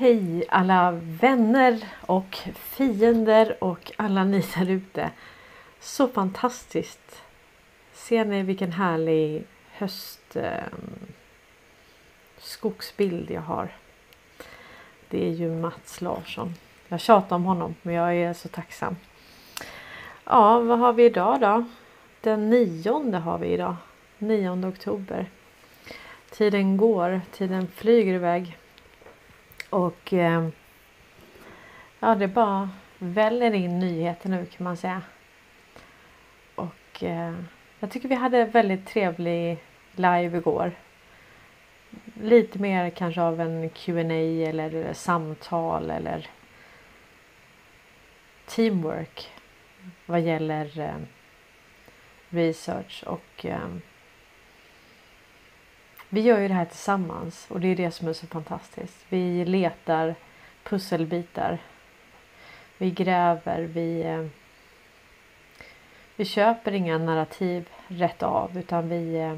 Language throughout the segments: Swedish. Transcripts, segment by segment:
Hej alla vänner och fiender och alla ni där ute. Så fantastiskt. Ser ni vilken härlig höst eh, skogsbild jag har. Det är ju Mats Larsson. Jag tjatar om honom men jag är så tacksam. Ja, vad har vi idag då? Den nionde har vi idag. 9 oktober. Tiden går, tiden flyger iväg. Och eh, ja, det bara väller in nyheter nu kan man säga. Och eh, jag tycker vi hade väldigt trevlig live igår. Lite mer kanske av en Q&A eller samtal eller teamwork vad gäller eh, research och vi gör ju det här tillsammans och det är det som är så fantastiskt. Vi letar pusselbitar. Vi gräver, vi eh, vi köper inga narrativ rätt av utan vi eh,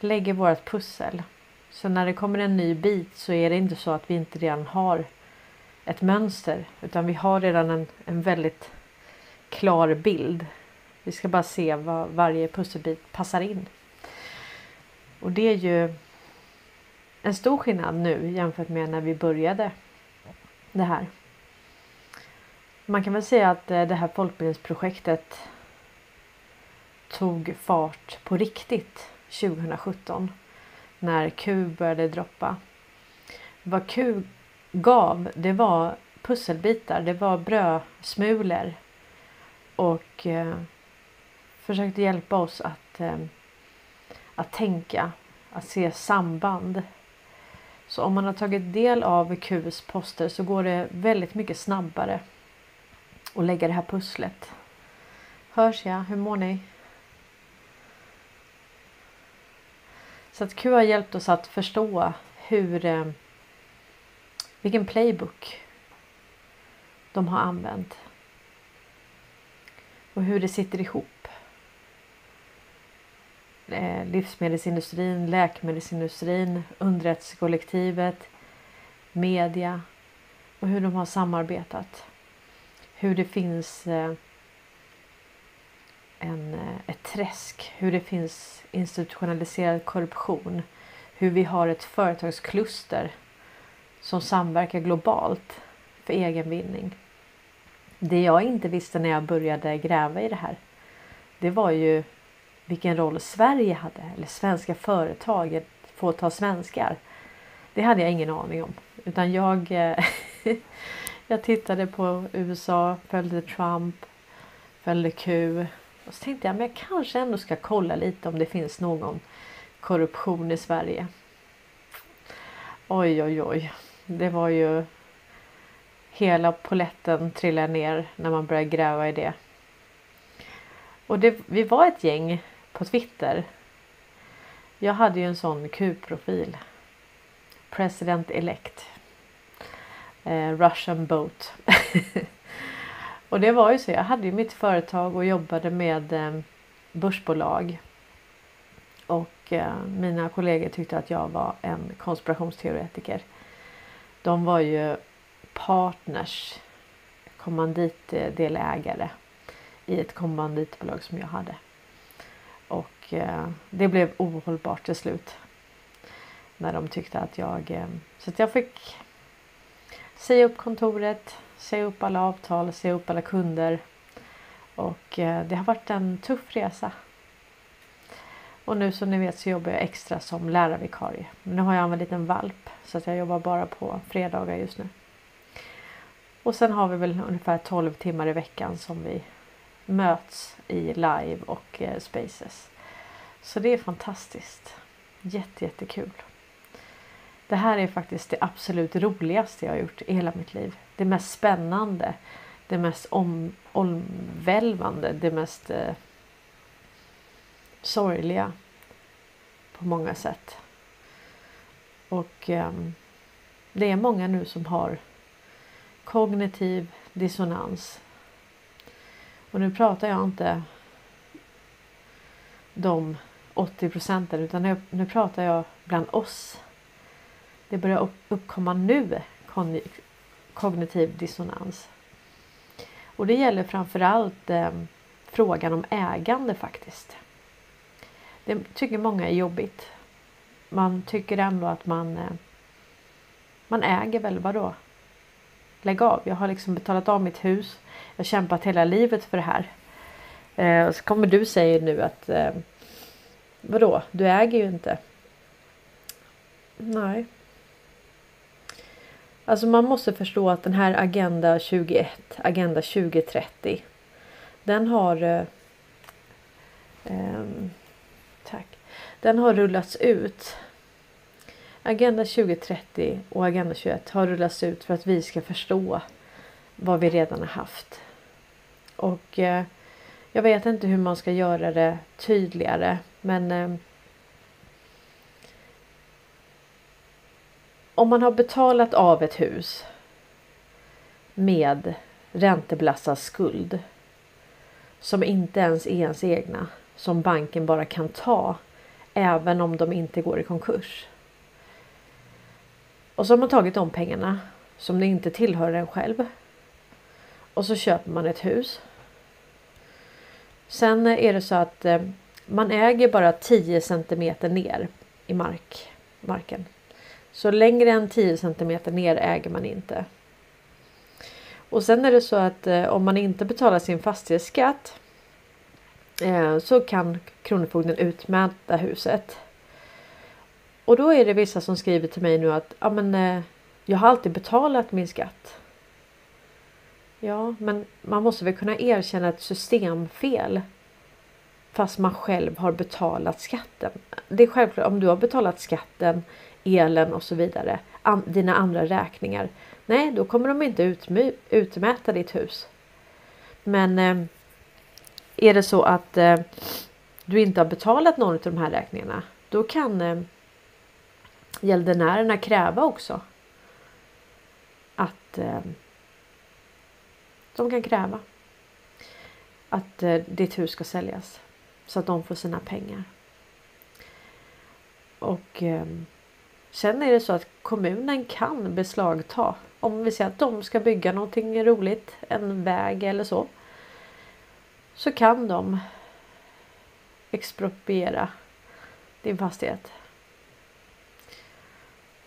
lägger vårt pussel. Så när det kommer en ny bit så är det inte så att vi inte redan har ett mönster utan vi har redan en, en väldigt klar bild. Vi ska bara se vad varje pusselbit passar in. Och det är ju en stor skillnad nu jämfört med när vi började det här. Man kan väl säga att eh, det här folkbildningsprojektet tog fart på riktigt 2017 när Q började droppa. Vad Q gav det var pusselbitar, det var brödsmulor och eh, försökte hjälpa oss att eh, att tänka, att se samband. Så om man har tagit del av Qs poster så går det väldigt mycket snabbare att lägga det här pusslet. Hörs jag? Hur mår ni? Så att Q har hjälpt oss att förstå hur eh, vilken playbook de har använt och hur det sitter ihop. Eh, livsmedelsindustrin, läkemedelsindustrin, underrättelsekollektivet, media och hur de har samarbetat. Hur det finns eh, en, eh, ett träsk, hur det finns institutionaliserad korruption, hur vi har ett företagskluster som samverkar globalt för egen vinning. Det jag inte visste när jag började gräva i det här, det var ju vilken roll Sverige hade eller svenska företag, ett fåtal svenskar. Det hade jag ingen aning om utan jag eh, jag tittade på USA, följde Trump, följde Q och så tänkte jag men jag kanske ändå ska kolla lite om det finns någon korruption i Sverige. Oj oj oj, det var ju hela poletten trillade ner när man började gräva i det. Och det, vi var ett gäng på Twitter. Jag hade ju en sån Q-profil. President elect. Eh, Russian boat. och det var ju så. Jag hade ju mitt företag och jobbade med eh, börsbolag. Och eh, mina kollegor tyckte att jag var en konspirationsteoretiker. De var ju partners, kommanditdelägare eh, i ett kommanditbolag som jag hade. Och eh, det blev ohållbart till slut. När de tyckte att jag... Eh, så att jag fick säga upp kontoret, säga upp alla avtal, säga upp alla kunder. Och eh, det har varit en tuff resa. Och nu som ni vet så jobbar jag extra som lärarvikarie. Men nu har jag en liten valp så att jag jobbar bara på fredagar just nu. Och sen har vi väl ungefär 12 timmar i veckan som vi möts i live och eh, spaces. Så det är fantastiskt. Jätte, jättekul. Det här är faktiskt det absolut roligaste jag har gjort i hela mitt liv. Det mest spännande. Det mest om, omvälvande. Det mest eh, sorgliga. På många sätt. Och eh, det är många nu som har kognitiv dissonans och nu pratar jag inte de 80 procenten utan nu, nu pratar jag bland oss. Det börjar uppkomma nu kognitiv dissonans. Och det gäller framförallt eh, frågan om ägande faktiskt. Det tycker många är jobbigt. Man tycker ändå att man eh, man äger väl vadå? Lägg av. Jag har liksom betalat av mitt hus. Jag har kämpat hela livet för det här. Eh, och så kommer du säga nu att eh, vadå? Du äger ju inte. Nej. Alltså man måste förstå att den här Agenda 21, Agenda 2030. Den har eh, eh, Tack. Den har rullats ut. Agenda 2030 och Agenda 21 har rullats ut för att vi ska förstå vad vi redan har haft. Och eh, jag vet inte hur man ska göra det tydligare men eh, om man har betalat av ett hus med räntebelastad skuld som inte ens är ens egna som banken bara kan ta även om de inte går i konkurs. Och så har man tagit de pengarna som det inte tillhör en själv. Och så köper man ett hus. Sen eh, är det så att eh, man äger bara 10 centimeter ner i mark, marken. Så längre än 10 cm ner äger man inte. Och sen är det så att eh, om man inte betalar sin fastighetsskatt så kan Kronofogden utmäta huset. Och då är det vissa som skriver till mig nu att ja, men, jag har alltid betalat min skatt. Ja, men man måste väl kunna erkänna ett systemfel fast man själv har betalat skatten. Det är självklart om du har betalat skatten elen och så vidare. An, dina andra räkningar. Nej, då kommer de inte utmy, utmäta ditt hus. Men eh, är det så att eh, du inte har betalat någon av de här räkningarna. Då kan eh, gäldenärerna kräva också. Att eh, de kan kräva. Att eh, ditt hus ska säljas. Så att de får sina pengar. Och eh, Sen är det så att kommunen kan beslagta om vi säger att de ska bygga någonting roligt, en väg eller så. Så kan de expropriera din fastighet.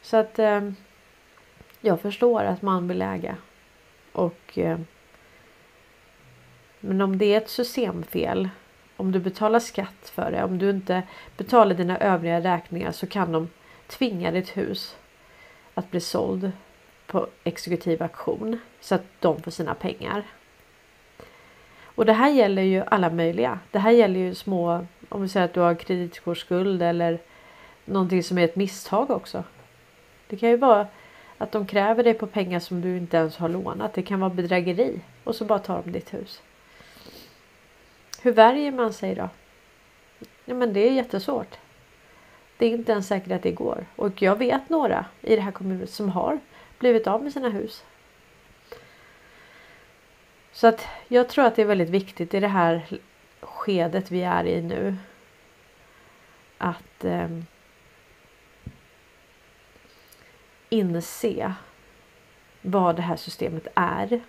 Så att eh, jag förstår att man vill äga. Och eh, men om det är ett systemfel om du betalar skatt för det, om du inte betalar dina övriga räkningar så kan de tvinga ditt hus att bli såld på exekutiv auktion så att de får sina pengar. Och det här gäller ju alla möjliga. Det här gäller ju små, om vi säger att du har kreditkortsskuld eller någonting som är ett misstag också. Det kan ju vara att de kräver dig på pengar som du inte ens har lånat. Det kan vara bedrägeri och så bara tar de ditt hus. Hur värjer man sig då? Ja, men det är jättesvårt. Det är inte ens säkert att det går. Och jag vet några i det här kommunen som har blivit av med sina hus. Så att jag tror att det är väldigt viktigt i det här skedet vi är i nu. Att eh, inse vad det här systemet är.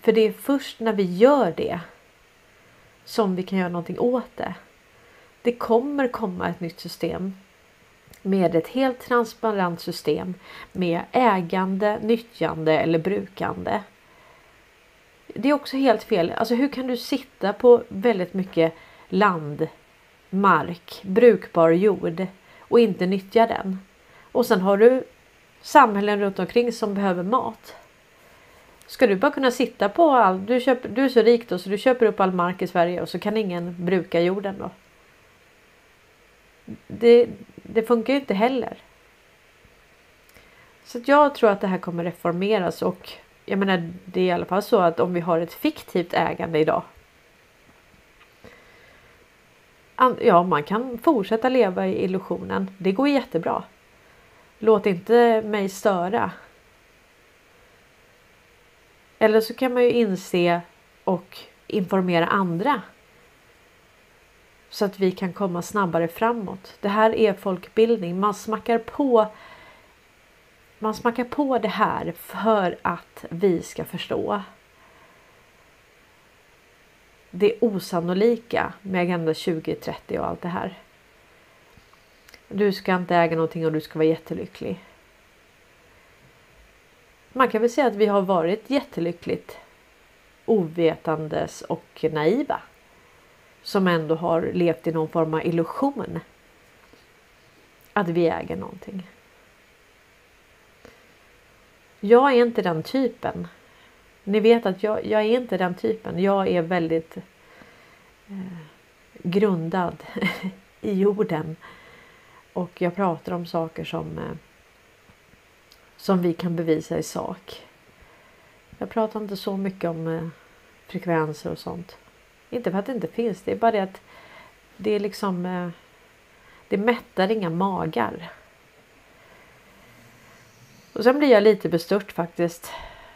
För det är först när vi gör det som vi kan göra någonting åt det. Det kommer komma ett nytt system med ett helt transparent system med ägande, nyttjande eller brukande. Det är också helt fel. Alltså hur kan du sitta på väldigt mycket land, mark, brukbar jord och inte nyttja den? Och sen har du samhällen runt omkring som behöver mat. Ska du bara kunna sitta på all... Du, köper, du är så rik då så du köper upp all mark i Sverige och så kan ingen bruka jorden då det, det funkar ju inte heller. Så jag tror att det här kommer reformeras och jag menar det är i alla fall så att om vi har ett fiktivt ägande idag. Ja, man kan fortsätta leva i illusionen. Det går jättebra. Låt inte mig störa. Eller så kan man ju inse och informera andra så att vi kan komma snabbare framåt. Det här är folkbildning. Man smackar på man smackar på det här för att vi ska förstå det osannolika med Agenda 2030 och allt det här. Du ska inte äga någonting och du ska vara jättelycklig. Man kan väl säga att vi har varit jättelyckligt ovetandes och naiva. Som ändå har levt i någon form av illusion. Att vi äger någonting. Jag är inte den typen. Ni vet att jag, jag är inte den typen. Jag är väldigt eh, grundad i jorden. Och jag pratar om saker som eh, som vi kan bevisa i sak. Jag pratar inte så mycket om eh, frekvenser och sånt. Inte för att det inte finns, det är bara det att det är liksom eh, det mättar inga magar. Och sen blir jag lite bestört faktiskt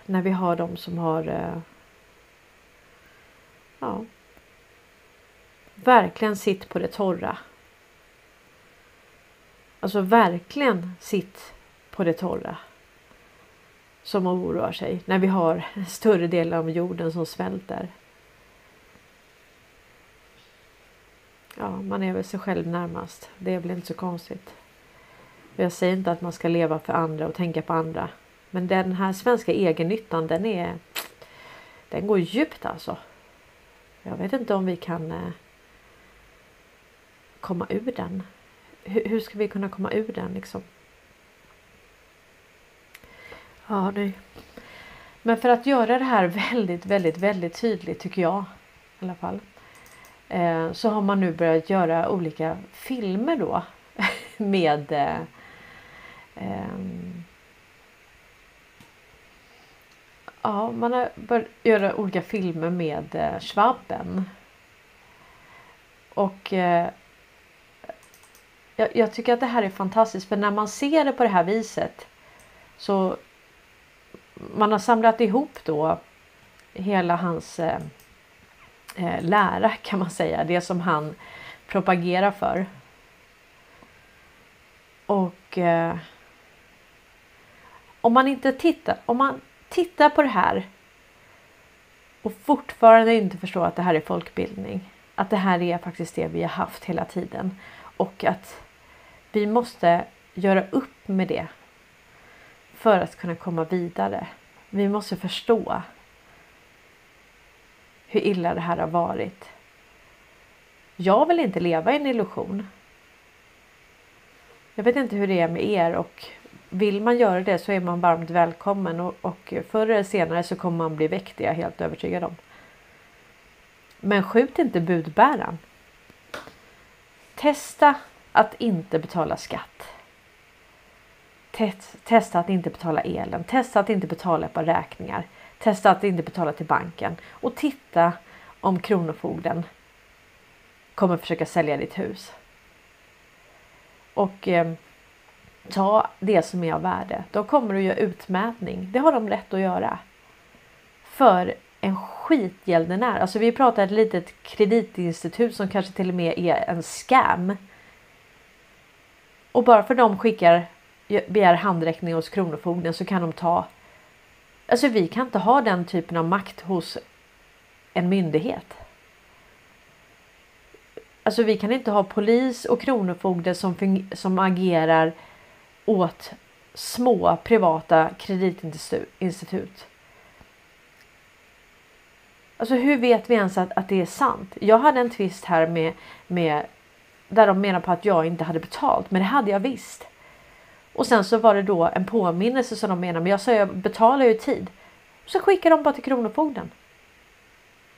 när vi har de som har eh, ja, verkligen sitt på det torra. Alltså verkligen sitt på det torra. Som oroar sig när vi har större delen av jorden som svälter. Ja, man är väl sig själv närmast. Det är väl inte så konstigt. Jag säger inte att man ska leva för andra och tänka på andra. Men den här svenska egennyttan den är den går djupt alltså. Jag vet inte om vi kan eh, komma ur den. Hur, hur ska vi kunna komma ur den liksom? Ja, nej. Men för att göra det här väldigt, väldigt, väldigt tydligt tycker jag i alla fall. Eh, så har man nu börjat göra olika filmer då med eh, ehm, Ja, man har börjat göra olika filmer med eh, Schwabben. Och eh, jag, jag, tycker att det här är fantastiskt för när man ser det på det här viset så man har samlat ihop då hela hans eh, eh, lära kan man säga, det som han propagerar för. Och eh, om man inte tittar, om man tittar på det här och fortfarande inte förstår att det här är folkbildning, att det här är faktiskt det vi har haft hela tiden och att vi måste göra upp med det för att kunna komma vidare. Vi måste förstå hur illa det här har varit. Jag vill inte leva i en illusion. Jag vet inte hur det är med er och vill man göra det så är man varmt välkommen och, och förr eller senare så kommer man bli väckt, jag är helt övertygad om. Men skjut inte budbäraren. Testa att inte betala skatt testa att inte betala elen. Testa att inte betala ett par räkningar. Testa att inte betala till banken. Och titta om Kronofogden kommer försöka sälja ditt hus. Och eh, ta det som är av värde. Då kommer du göra utmätning. Det har de rätt att göra. För en skitgäldenär. Alltså vi pratar ett litet kreditinstitut som kanske till och med är en scam. Och bara för de skickar begär handräckning hos Kronofogden så kan de ta... Alltså vi kan inte ha den typen av makt hos en myndighet. Alltså vi kan inte ha polis och kronofogde som, som agerar åt små privata kreditinstitut. Alltså hur vet vi ens att, att det är sant? Jag hade en tvist här med, med där de menar på att jag inte hade betalt, men det hade jag visst. Och sen så var det då en påminnelse som de menar, men jag sa jag betalar ju tid. Så skickar de bara till Kronofogden.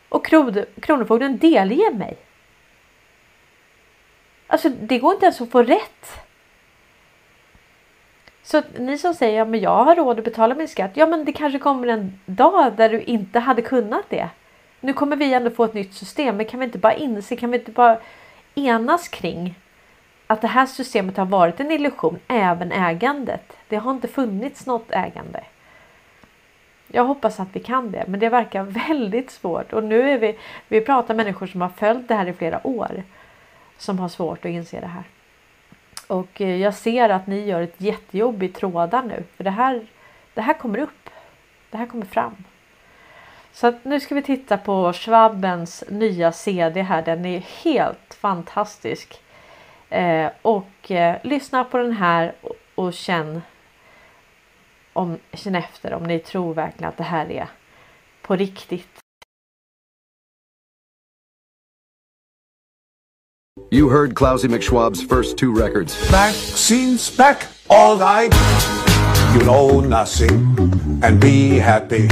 Och Kronofogden delger mig. Alltså det går inte ens att få rätt. Så ni som säger ja, men jag har råd att betala min skatt. Ja, men det kanske kommer en dag där du inte hade kunnat det. Nu kommer vi ändå få ett nytt system, men kan vi inte bara inse, kan vi inte bara enas kring att det här systemet har varit en illusion, även ägandet. Det har inte funnits något ägande. Jag hoppas att vi kan det, men det verkar väldigt svårt och nu är vi, vi pratar människor som har följt det här i flera år som har svårt att inse det här. Och eh, jag ser att ni gör ett jättejobb i trådar nu. För det här, det här kommer upp. Det här kommer fram. Så att nu ska vi titta på Schwabens nya CD här. Den är helt fantastisk. Eh, och eh, lyssna på den här och, och känn, om, känn efter om ni tror verkligen att det här är på riktigt. You heard Klausy McSchwab's first two records. Vaccines back, all right. You know nothing and be happy.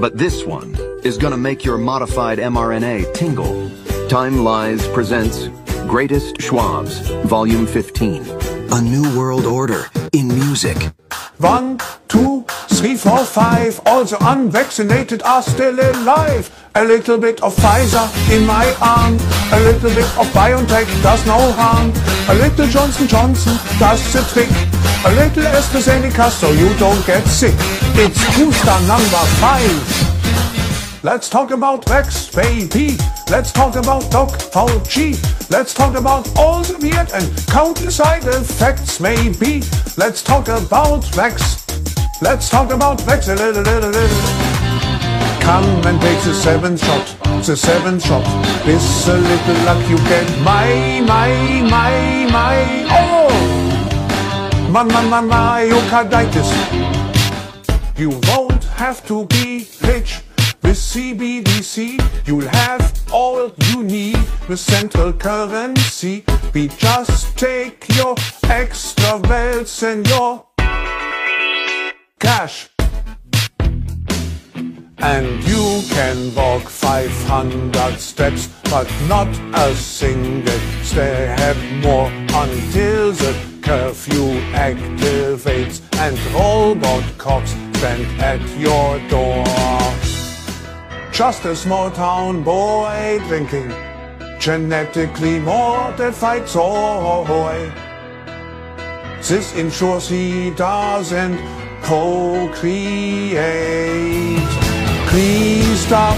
But this one is gonna make your modified mRNA tingle. Time Lies presents Greatest Schwabs, Volume 15. A New World Order in Music. One, two, three, four, five. All the unvaccinated are still alive. A little bit of Pfizer in my arm. A little bit of BioNTech does no harm. A little Johnson Johnson does the trick. A little AstraZeneca so you don't get sick. It's booster number five. Let's talk about Vax, baby. Let's talk about Doc Fauci. Let's talk about all the weird and countless side effects, maybe. Let's talk about Vax. Let's talk about little. Come and take the seventh shot, the seventh shot. With a little luck you get my, my, my, my, oh! My, my, my, myocarditis. You won't have to be rich with CBDC. You'll have all you need with central currency. We just take your extra wealth and your cash. And you can walk 500 steps, but not a single step more until the curfew activates and robot cops stand at your door. Just a small town boy drinking genetically modified soy. Oh, oh, oh, this ensures he doesn't procreate. Please stop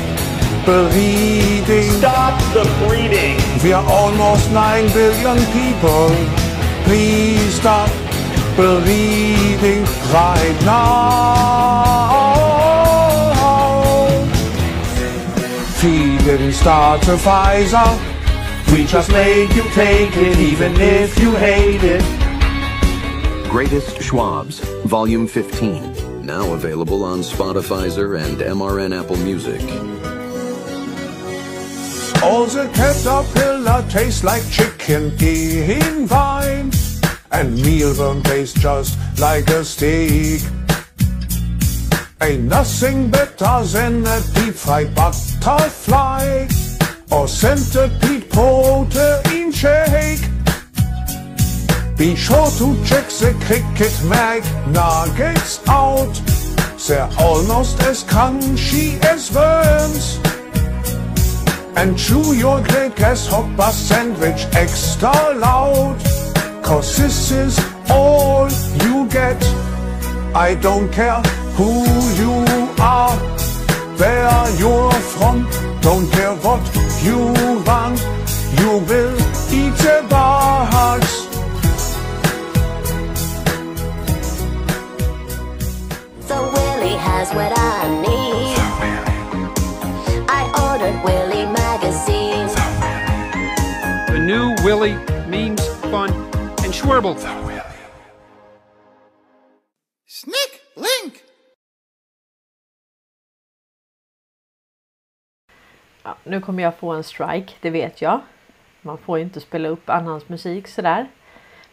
breeding. Stop the breeding. We are almost 9 billion people. Please stop breeding right now. Didn't start a. We just made you take it even if you hate it. Greatest Schwabs, Volume 15. Now available on Spotify and MRN Apple Music. All the caterpillar tastes like chicken in wine. And mealworm tastes just like a steak. Ain't nothing better than a deep fried butterfly or centipede protein shake. Be sure to check the cricket mag nuggets out. They're almost as crunchy as worms. And chew your great grasshopper sandwich extra loud. Cause this is all you get. I don't care who you are, where you're from, don't care what you want, you will eat the bugs. So Willie has what I need. I ordered Willie magazine. The new Willie memes, fun, and Schwerble. Ja, nu kommer jag få en strike, det vet jag. Man får ju inte spela upp annans musik sådär.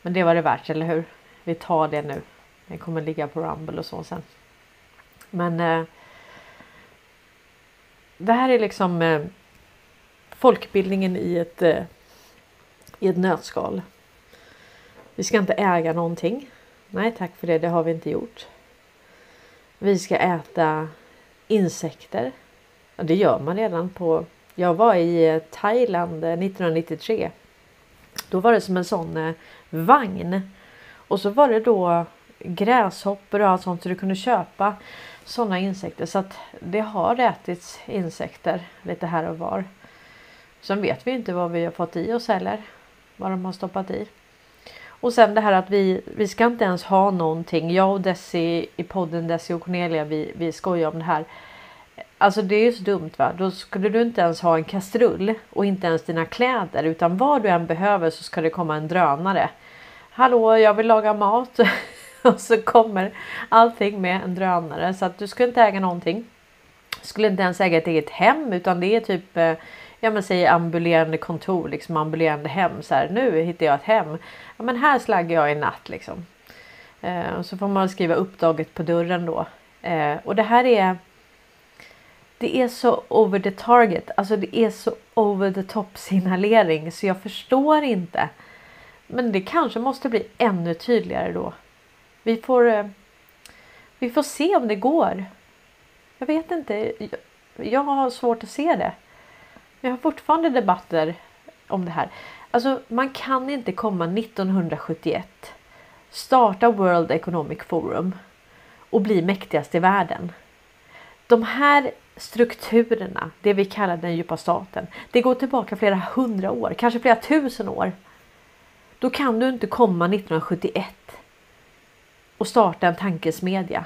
Men det var det värt, eller hur? Vi tar det nu. Det kommer ligga på Rumble och så sen. Men eh, det här är liksom eh, folkbildningen i ett, eh, i ett nötskal. Vi ska inte äga någonting. Nej tack för det, det har vi inte gjort. Vi ska äta insekter. Ja, det gör man redan på... Jag var i eh, Thailand eh, 1993. Då var det som en sån eh, vagn. Och så var det då gräshoppor och allt sånt så du kunde köpa sådana insekter. Så att det har ätits insekter lite här och var. Sen vet vi inte vad vi har fått i oss heller. Vad de har stoppat i. Och sen det här att vi, vi ska inte ens ha någonting. Jag och Desi i podden Desi och Cornelia vi, vi skojar om det här. Alltså det är ju så dumt va. Då skulle du inte ens ha en kastrull och inte ens dina kläder utan vad du än behöver så ska det komma en drönare. Hallå jag vill laga mat. och så kommer allting med en drönare så att du ska inte äga någonting. Skulle inte ens äga ett eget hem utan det är typ eh, ja men säg ambulerande kontor, liksom ambulerande hem. Så här, nu hittar jag ett hem. Ja men här slaggar jag i natt liksom. Eh, så får man skriva uppdraget på dörren då. Eh, och det här är det är så over the target, alltså det är så over the top signalering så jag förstår inte. Men det kanske måste bli ännu tydligare då. Vi får, eh, vi får se om det går. Jag vet inte. Jag har svårt att se det. Vi har fortfarande debatter om det här. Alltså man kan inte komma 1971 starta World Economic Forum och bli mäktigast i världen. De här strukturerna, det vi kallar den djupa staten, det går tillbaka flera hundra år, kanske flera tusen år. Då kan du inte komma 1971 och starta en tankesmedja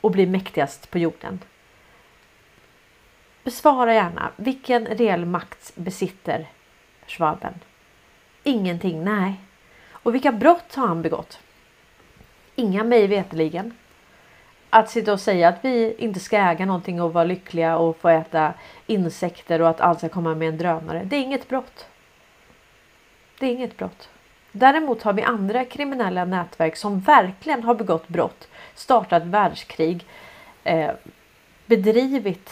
och bli mäktigast på jorden. Besvara gärna. Vilken reell makt besitter Schwaben? Ingenting, nej. Och vilka brott har han begått? Inga mig veteligen. Att sitta och säga att vi inte ska äga någonting och vara lyckliga och få äta insekter och att allt ska komma med en drönare. Det är inget brott. Det är inget brott. Däremot har vi andra kriminella nätverk som verkligen har begått brott, startat världskrig, eh, bedrivit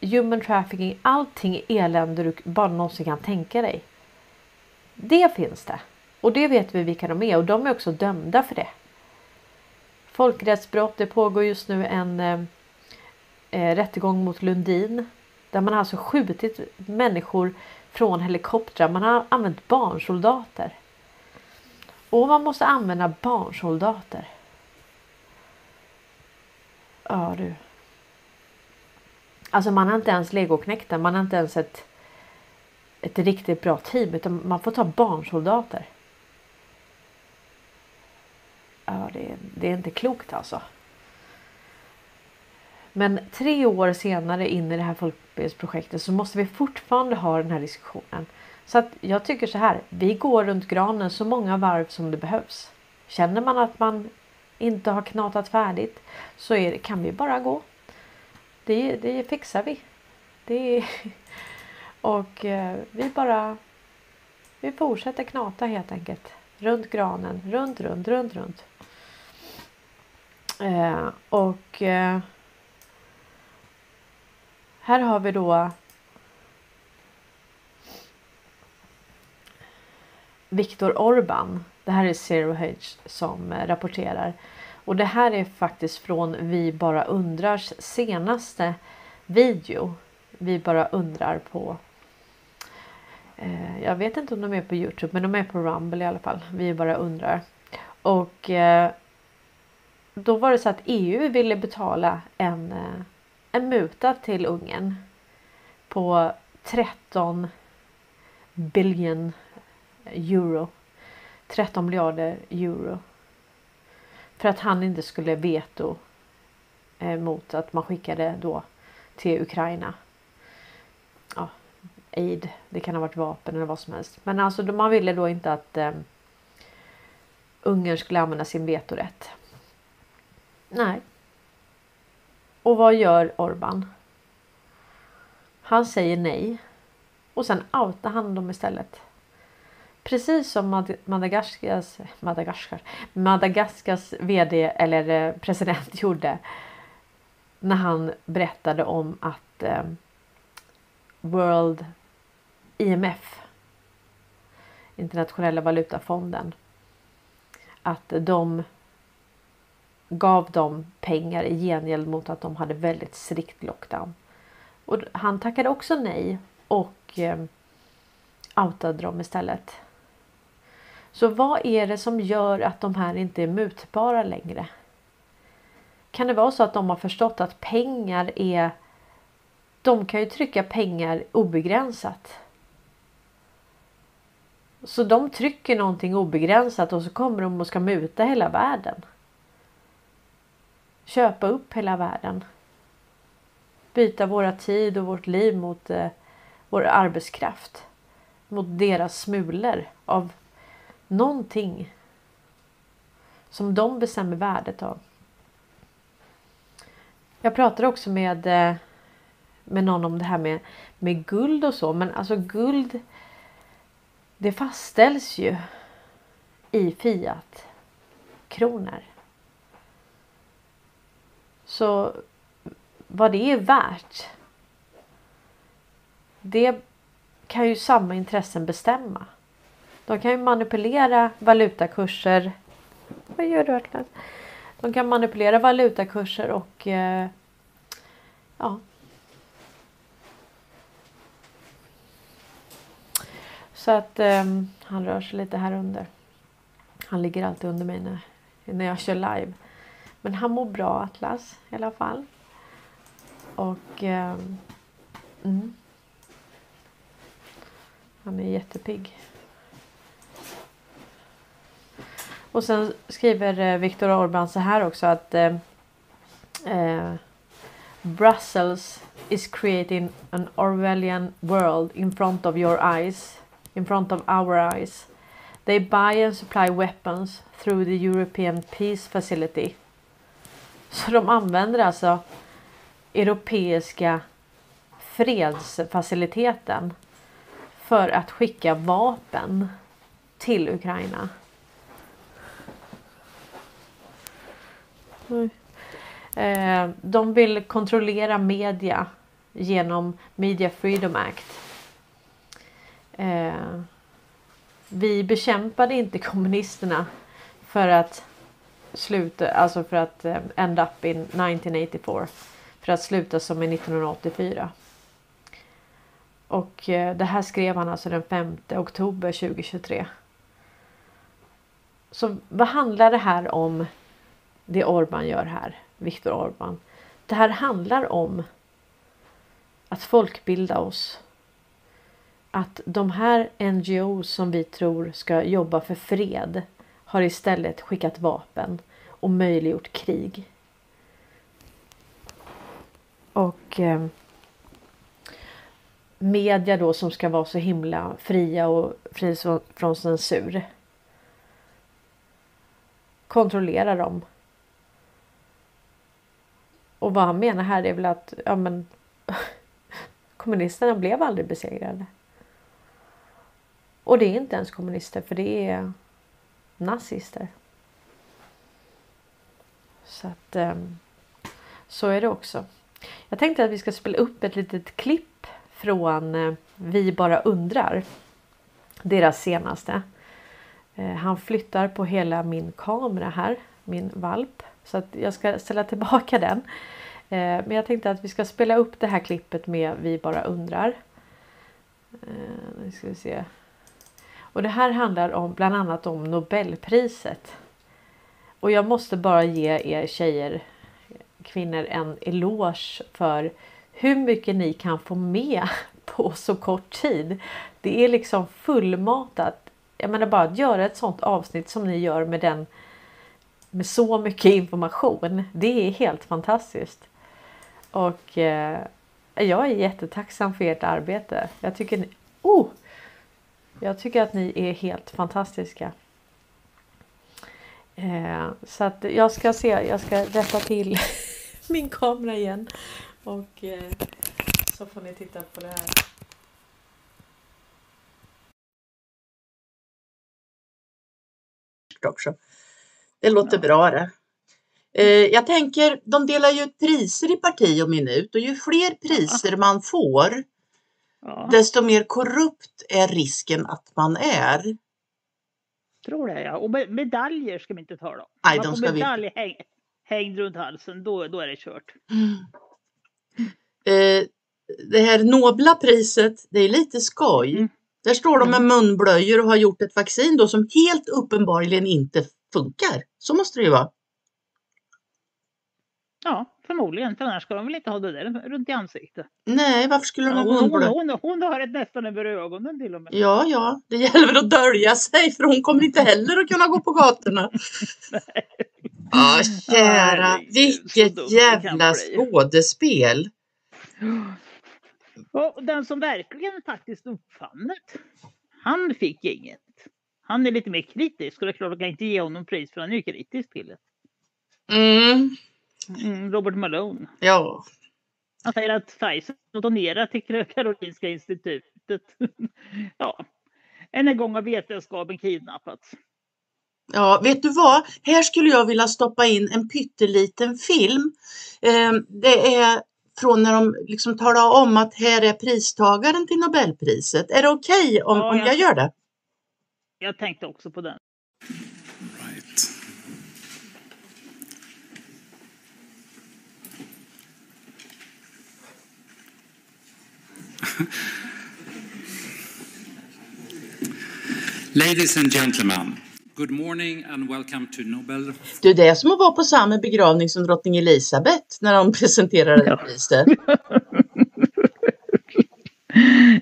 human trafficking, allting elände du bara någonsin kan tänka dig. Det finns det. Och det vet vi vilka de är och de är också dömda för det. Folkrättsbrott. Det pågår just nu en eh, eh rättegång mot Lundin. Där man alltså skjutit människor från helikoptrar. Man har använt barnsoldater. Och man måste använda barnsoldater. Ja du. Alltså man har inte ens legoknektar. Man har inte ens ett, ett riktigt bra team. Utan man får ta barnsoldater. Ja, det, det är inte klokt alltså. Men tre år senare in i det här folkbildningsprojektet så måste vi fortfarande ha den här diskussionen. Så att jag tycker så här. Vi går runt granen så många varv som det behövs. Känner man att man inte har knatat färdigt så är kan vi bara gå. Det, det fixar vi. Det, och eh, vi bara vi fortsätter knata helt enkelt. Runt granen, runt, runt, runt, runt. Eh, och eh, här har vi då Viktor Orban. Det här är Zero Hedge som eh, rapporterar. Och det här är faktiskt från Vi bara undrars senaste video. Vi bara undrar på eh, jag vet inte om de är på Youtube men de är på Rumble i alla fall. Vi bara undrar. Och eh, då var det så att EU ville betala en, eh, en muta till Ungern på 13 billion euro. 13 miljarder euro. För att han inte skulle veto eh, mot att man skickade då till Ukraina. Aid. Det kan ha varit vapen eller vad som helst. Men alltså man ville då inte att eh, Ungern skulle använda sin vetorätt. Nej. Och vad gör Orban? Han säger nej. Och sen outar han dem istället. Precis som Madagaskars, Madagaskar, Madagaskars vd eller eh, president gjorde. När han berättade om att eh, World IMF Internationella valutafonden att de gav dem pengar i gengäld mot att de hade väldigt strikt lockdown. Och han tackade också nej och eh, outade dem istället. Så vad är det som gör att de här inte är mutbara längre? Kan det vara så att de har förstått att pengar är de kan ju trycka pengar obegränsat. Så de trycker någonting obegränsat och så kommer de och ska muta hela världen. Köpa upp hela världen. Byta våra tid och vårt liv mot eh, vår arbetskraft. Mot deras smulor av någonting som de bestämmer värdet av. Jag pratade också med, eh, med någon om det här med, med guld och så. Men alltså guld. Det fastställs ju i fiat kronor. Så vad det är värt. Det kan ju samma intressen bestämma. De kan ju manipulera valutakurser. Vad gör du De kan manipulera valutakurser och eh, ja. Så att um, han rör sig lite här under. Han ligger alltid under mig när, när jag kör live. Men han mår bra Atlas i alla fall. Och um, mm. Han är jättepigg. Och sen skriver eh, Viktor Orban så här också att eh, eh, Brussels is creating an Orwellian world in front of your eyes. In front of our eyes. They buy and supply weapons through the European Peace Facility. Så de använder alltså Europeiska fredsfaciliteten för att skicka vapen till Ukraina. Eh, de vill kontrollera media genom Media Freedom Act. Eh, vi bekämpade inte kommunisterna för att sluta, alltså för att eh, end up in 1984. För att sluta som i 1984. Och eh, det här skrev han alltså den 5 oktober 2023. Så vad handlar det här om det Orban gör här, Viktor Orban. Det här handlar om att folkbilda oss. Att de här NGO som vi tror ska jobba för fred har istället skickat vapen och möjliggjort krig. Och eh, media då som ska vara så himla fria och fri från censur. Kontrollera dem och vad han menar här är väl att ja, men, kommunisterna blev aldrig besegrade. Och det är inte ens kommunister för det är nazister. Så att ehm, så är det också. Jag tänkte att vi ska spela upp ett litet klipp från eh, Vi bara undrar. Deras senaste. Eh, han flyttar på hela min kamera här, min valp. Så att jag ska ställa tillbaka den. Eh, men jag tänkte att vi ska spela upp det här klippet med Vi bara undrar. Nu ska vi se. Och det här handlar om bland annat om Nobelpriset. Och jag måste bara ge er tjejer, kvinnor en eloge för hur mycket ni kan få med på så kort tid. Det är liksom fullmatat. Jag menar bara att göra ett sånt avsnitt som ni gör med den med så mycket information. Det är helt fantastiskt. Och eh, jag är jättetacksam för ert arbete. Jag tycker, ni, oh, jag tycker att ni är helt fantastiska. Eh, så att jag ska se, jag ska rätta till min kamera igen. Och eh, så får ni titta på det här. också. Det låter bra det. Eh, jag tänker, de delar ju ut priser i parti och minut och ju fler priser man får Ja, desto mer korrupt är risken att man är. tror det ja. Och med, medaljer ska vi inte tala om. Nej, de ska vi medalj häng, hängd runt halsen, då, då är det kört. Eh, det här nobla priset, det är lite skoj. Mm. Där står de med munblöjor och har gjort ett vaccin då som helt uppenbarligen inte funkar. Så måste det ju vara. Ja, förmodligen, för annars ska de väl inte ha det där runt i ansiktet. Nej, varför skulle de ha hon, hon, hon, hon har ett nästan över ögonen till och med. Ja, ja, det gäller väl att dölja sig för hon kommer inte heller att kunna gå på gatorna. Ja, kära, vilket jävla skådespel. Och den som verkligen faktiskt uppfann det, han fick inget. Han är lite mer kritisk och det är klart att jag kan inte ge honom pris för han är ju kritisk till det. Mm, Robert Malone. ja, Han säger att Pfizer donerar till Karolinska institutet. ja, än en gång har vetenskapen kidnappats. ja, vet du vad? Här skulle jag vilja stoppa in en pytteliten film. Eh, det är från när de liksom talar om att här är pristagaren till Nobelpriset. Är det okej om, Ja, om jag gör det? Jag tänkte också på den. Ladies and gentlemen, good morning and welcome to Nobel. Du, det är som att vara på samma begravning som drottning Elisabeth när de här Ja. priset.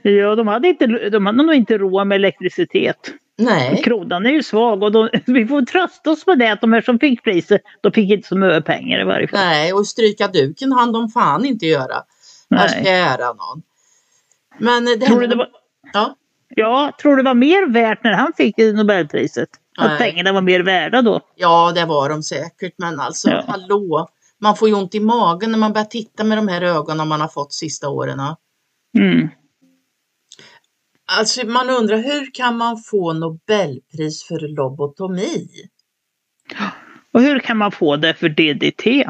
Ja, de hade, inte, de hade nog inte råd med elektricitet. Nej, Kronan är ju svag och de, vi får trösta oss med det att de här som fick priset, de fick inte så mycket pengar i varje fall. nej, och stryka duken hann de fan inte göra. Nej. Nej. Kära någon. Men eh, det Tror du det var, Ja, ja, tror du det var mer värt när han fick Nobelpriset? Att pengarna var mer värda då? ja, det var de säkert, men alltså Ja. hallå. Man får ju ont i magen när man börjar titta med de här ögonen man har fått sista åren. Mm. Alltså man undrar hur kan man få Nobelpris för lobotomi? Och hur kan man få det för DDT?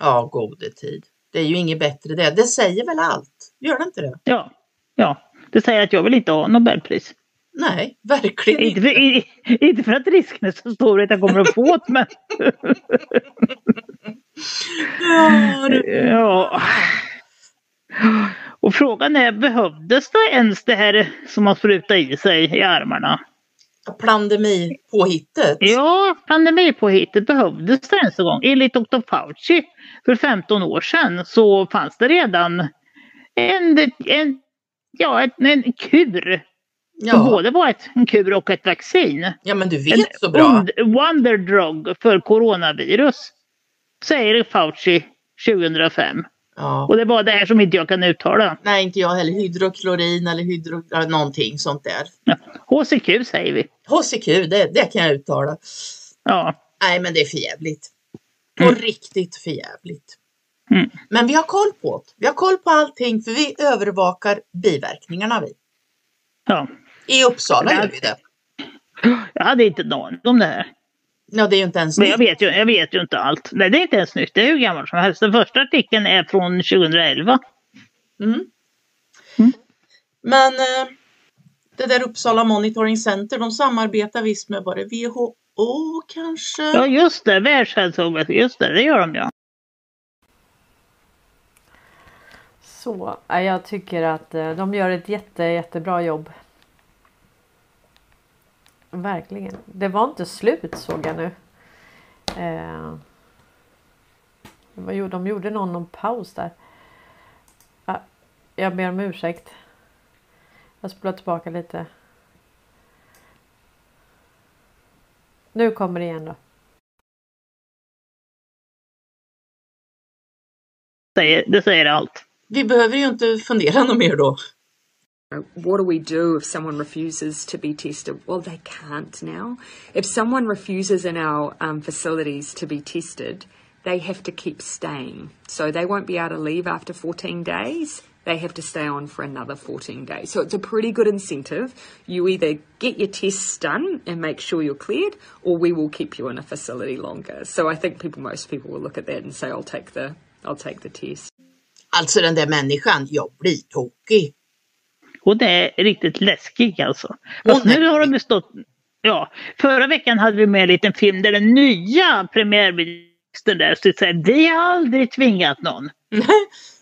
Ja, gode tid. Det är ju inget bättre det. Det säger väl allt? Gör det inte det? Ja, ja. Det säger att jag vill inte ha Nobelpris. Nej, verkligen Inte för, i, inte för att risken är så stor att jag kommer att få det, men Ja, du. ja. Och frågan är, behövdes det ens det här som man sprutar i sig i armarna? Pandemipåhittet. Ja, pandemipåhittet behövdes det ens en gång. Enligt Dr. Fauci för 15 år sedan så fanns det redan en, en, ja, en, en kur. Som Ja. både var ett, en kur och ett vaccin. ja, men du En vet så bra. wonder drug för coronavirus. Säger Fauci 2005. Ja. Och det var det här som inte jag kan uttala. Nej, inte jag heller. Hydroklorin eller hydro... ja, någonting sånt där. Ja. HCQ säger vi. HCQ, det, det kan jag uttala. Ja. Nej, men det är förjävligt. På riktigt förjävligt. Mm. Men vi har koll på det. Vi har koll på allting för vi övervakar biverkningarna vi. ja. I Uppsala gör vi det. Jag hade inte en aning om det här. Ja, det är ju inte ens Men jag nytt. vet, ju, jag vet ju inte allt. Nej, det är inte ens nytt. Det är hur gammalt som helst. Den första artikeln är från 2011. Mm. Mm. Men eh, det där Uppsala Monitoring Center, de samarbetar visst med det WHO kanske? Ja, just det. Världshälsoorganisationen. Just det, det gör de ja. Så, jag tycker att eh, de gör ett jätte, jättebra jobb. Verkligen. Det var inte slut såg jag nu. Eh, de gjorde någon, någon paus där. Jag ber om ursäkt. Jag spolar tillbaka lite. Nu kommer det igen då. Säger, det säger allt. Vi behöver ju inte fundera något mer då. What do we do if someone refuses to be tested? Well, they can't now. If someone refuses in our um, facilities to be tested, they have to keep staying. So they won't be able to leave after 14 days. They have to stay on for another 14 days. So it's a pretty good incentive. You either get your tests done and make sure you're cleared, or we will keep you in a facility longer. So I think people, most people will look at that and say, "I'll take the, I'll take the test." Alltså den där människan, jag blir tokig. Hon är riktigt läskig alltså. Fast är nu har de ju stått... Ja, förra veckan hade vi med en liten film där den nya premiärministern där så säger vi har aldrig tvingat någon.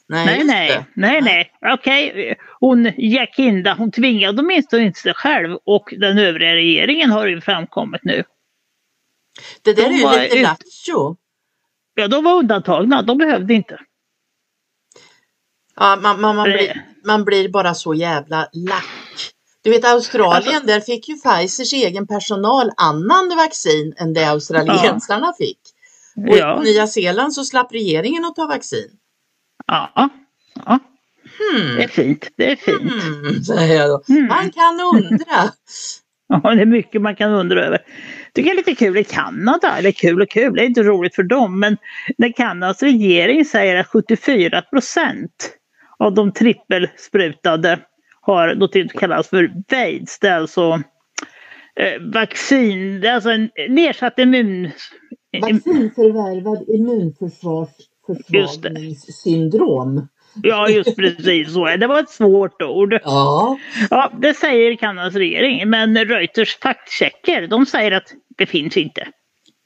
Nej, Nej, nej, nej, nej. Okej, hon Jacinda, hon tvingade åtminstone inte sig själv och den övriga regeringen har ju framkommit nu. Det där är De ju var lite ut- lattjo. Ja, de var undantagna. De behövde inte. Ja, man, man, man, blir, man blir bara så jävla lack. Du vet Australien, Alltså- där fick ju Pfizers egen personal annan vaccin än det australiensarna fick. Och Ja. i Nya Zeeland så slapp regeringen att ta vaccin. Ja. ja. Hmm. Det är fint. Det är fint. Hmm, säger jag då. Mm. Man kan undra. Ja, det är mycket man kan undra över. Tycker jag är lite kul i Kanada, eller kul och kul, det är inte roligt för dem, men när Kanadas regering säger att 74 procent av de trippelsprutade har något som kallas för VAIDS, det är alltså eh, vaccin, det är alltså en nedsatt immun... Vaccinförvärvad immunförsvarsförsvagningssyndrom. Ja, just precis så. Det var ett svårt ord. Ja. Ja, det säger Kanadas regering, men Reuters faktchecker, de säger att det finns inte.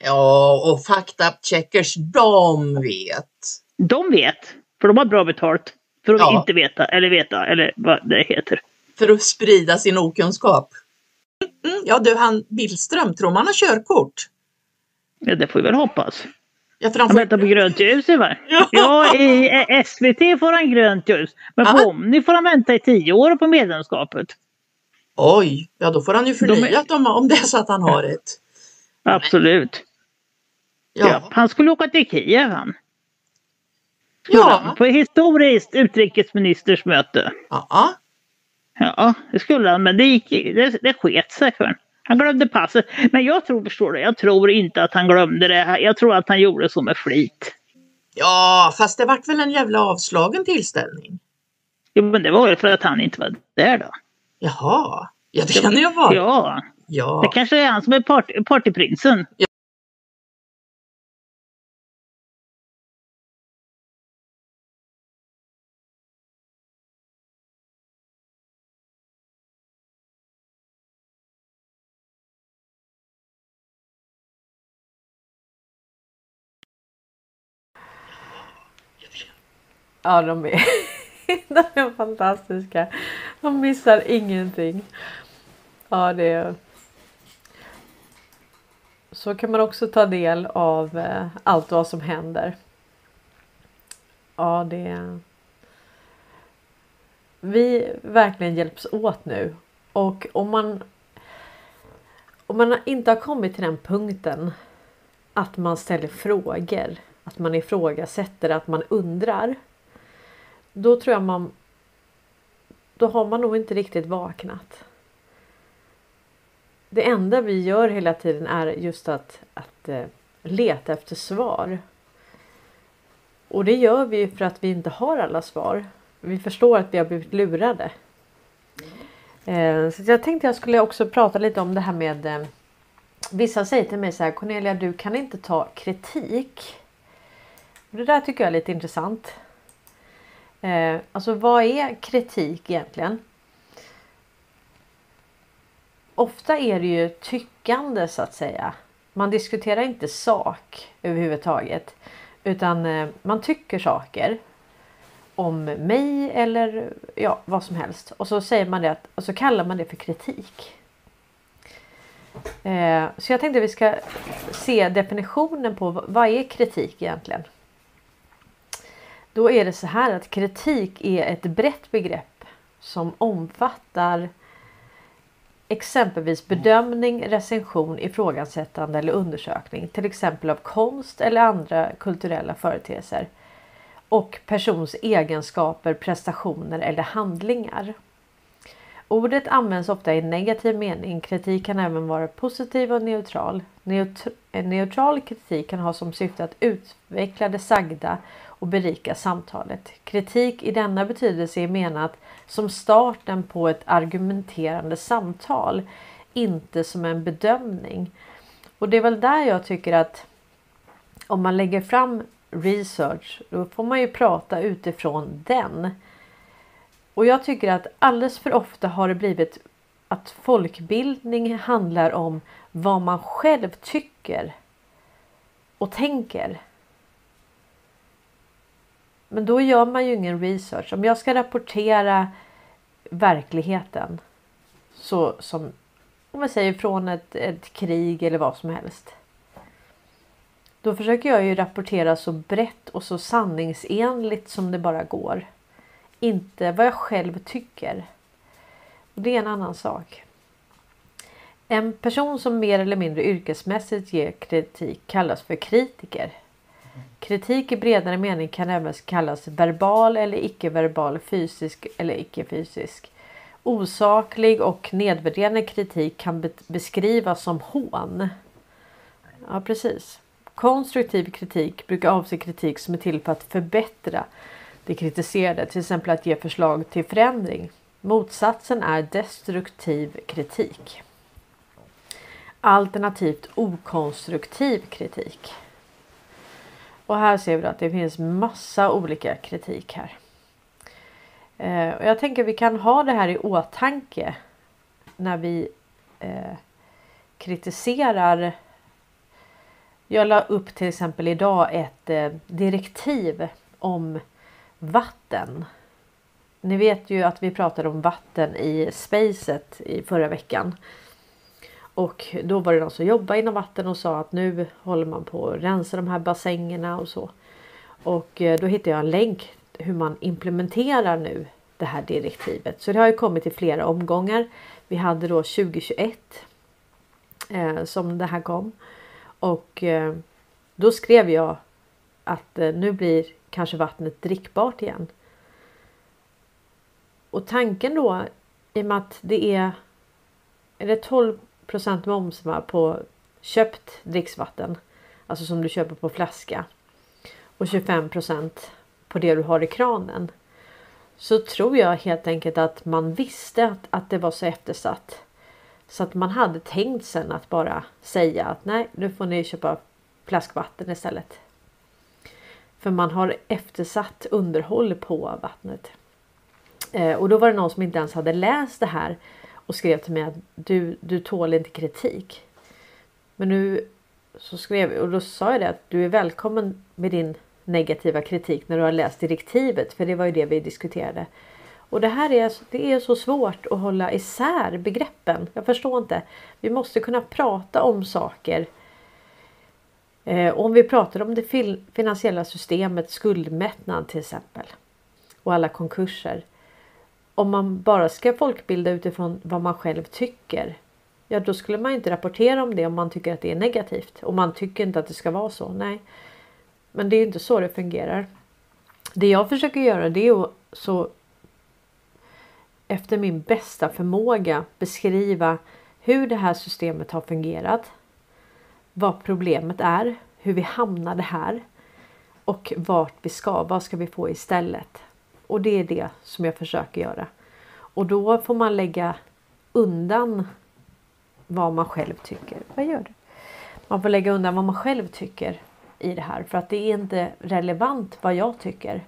Ja, och faktacheckers, de vet. De vet, för de har bra betalt. För att Ja. inte veta, eller veta, eller vad det heter. För att sprida sin okunskap. Mm, ja du, han Billström, tror man har körkort? Ja, det får vi väl hoppas. Ja, han får... väntar på grönt ljus i va? Ja. Ja, i SVT får han grönt ljus. Men på. Omni får han vänta i tio år på medlemskapet. Oj, ja då får han ju förnyat om, om det är så att han har ett. Absolut. Ja. Ja, han skulle åka till Kiev han. Ja. På historiskt utrikesministersmöte. ja. Ja, det skulle han, men det, gick, det, det sket sig för honom. Han glömde passet. Men jag tror, förstår du, jag tror inte att han glömde det. Jag tror att han gjorde så med flit. ja, fast det vart väl en jävla avslagen tillställning. Jo, men det var väl för att han inte var där då. Jaha, ja det kan det ju vara. Ja, Ja. det kanske är han som är part, partyprinsen. Ja, de är, de är fantastiska. De missar ingenting. Ja, det är... Så kan man också ta del av eh, allt vad som händer. Ja, det... Vi verkligen hjälps åt nu. Och om man... Om man inte har kommit till den punkten att man ställer frågor, att man ifrågasätter, att man undrar. Då tror jag man... Då har man nog inte riktigt vaknat. Det enda vi gör hela tiden är just att, att eh, leta efter svar. Och det gör vi ju för att vi inte har alla svar. Vi förstår att vi har blivit lurade. Eh, så jag tänkte jag skulle också prata lite om det här med eh, Vissa säger till mig så här Cornelia du kan inte ta kritik. Det där tycker jag är lite intressant. Eh, alltså vad är kritik egentligen? Ofta är det ju tyckande så att säga. Man diskuterar inte sak överhuvudtaget. Utan eh, man tycker saker. Om mig eller ja, vad som helst. Och så säger man det att, och så kallar man det för kritik. Eh, så jag tänkte vi ska se definitionen på vad är kritik egentligen. Då är det så här att kritik är ett brett begrepp som omfattar exempelvis bedömning, recension, ifrågasättande eller undersökning, till exempel av konst eller andra kulturella företeelser och persons egenskaper, prestationer eller handlingar. Ordet används ofta i negativ mening. Kritik kan även vara positiv och neutral. Neut- en neutral kritik kan ha som syfte att utveckla det sagda och berika samtalet. Kritik i denna betydelse är menat som starten på ett argumenterande samtal, inte som en bedömning. Och det är väl där jag tycker att om man lägger fram research, då får man ju prata utifrån den. Och jag tycker att alldeles för ofta har det blivit att folkbildning handlar om vad man själv tycker och tänker. Men då gör man ju ingen research. Om jag ska rapportera verkligheten så som om vi säger från ett, ett krig eller vad som helst. Då försöker jag ju rapportera så brett och så sanningsenligt som det bara går. Inte vad jag själv tycker. Det är en annan sak. En person som mer eller mindre yrkesmässigt ger kritik kallas för kritiker. Kritik i bredare mening kan även kallas verbal eller icke-verbal, fysisk eller icke-fysisk. Osaklig och nedvärderande kritik kan be beskrivas som hån. Ja precis. Konstruktiv kritik brukar avse kritik som är till för att förbättra det kritiserade, till exempel att ge förslag till förändring. Motsatsen är destruktiv kritik. Alternativt okonstruktiv kritik. Och här ser vi att det finns massa olika kritik här. Eh, och jag tänker vi kan ha det här i åtanke när vi eh, kritiserar. Jag la upp till exempel idag ett eh, direktiv om vatten. Ni vet ju att vi pratade om vatten i spacet i förra veckan. Och då var det de som jobbade inom vatten och sa att nu håller man på att rensa de här bassängerna och så. Och eh, då hittade jag en länk hur man implementerar nu det här direktivet. Så det har ju kommit i flera omgångar. Vi hade då 2021 eh, som det här kom. Och eh, då skrev jag att eh, nu blir kanske vattnet drickbart igen. Och tanken då i och med att det är, är det 12 procent moms på köpt dricksvatten. Alltså som du köper på flaska. Och 25 procent på det du har i kranen. Så tror jag helt enkelt att man visste att, att det var så eftersatt. Så att man hade tänkt sen att bara säga att nej nu får ni köpa flaskvatten istället. För man har eftersatt underhåll på vattnet. Eh, och då var det någon som inte ens hade läst det här och skrev till mig att du, du tål inte kritik. Men nu så skrev och då sa jag det att du är välkommen med din negativa kritik när du har läst direktivet för det var ju det vi diskuterade. Och det här är, det är så svårt att hålla isär begreppen. Jag förstår inte. Vi måste kunna prata om saker. Eh, om vi pratar om det finansiella systemet, skuldmättnad till exempel. Och alla konkurser om man bara ska folkbilda utifrån vad man själv tycker. Ja, då skulle man inte rapportera om det om man tycker att det är negativt. Och man tycker inte att det ska vara så. Nej, men det är inte så det fungerar. Det jag försöker göra det är att så efter min bästa förmåga beskriva hur det här systemet har fungerat. Vad problemet är, hur vi hamnade här och vart vi ska. Vad ska vi få istället? Och det är det som jag försöker göra. Och då får man lägga undan vad man själv tycker. Vad gör du? Man får lägga undan vad man själv tycker i det här för att det är inte relevant vad jag tycker.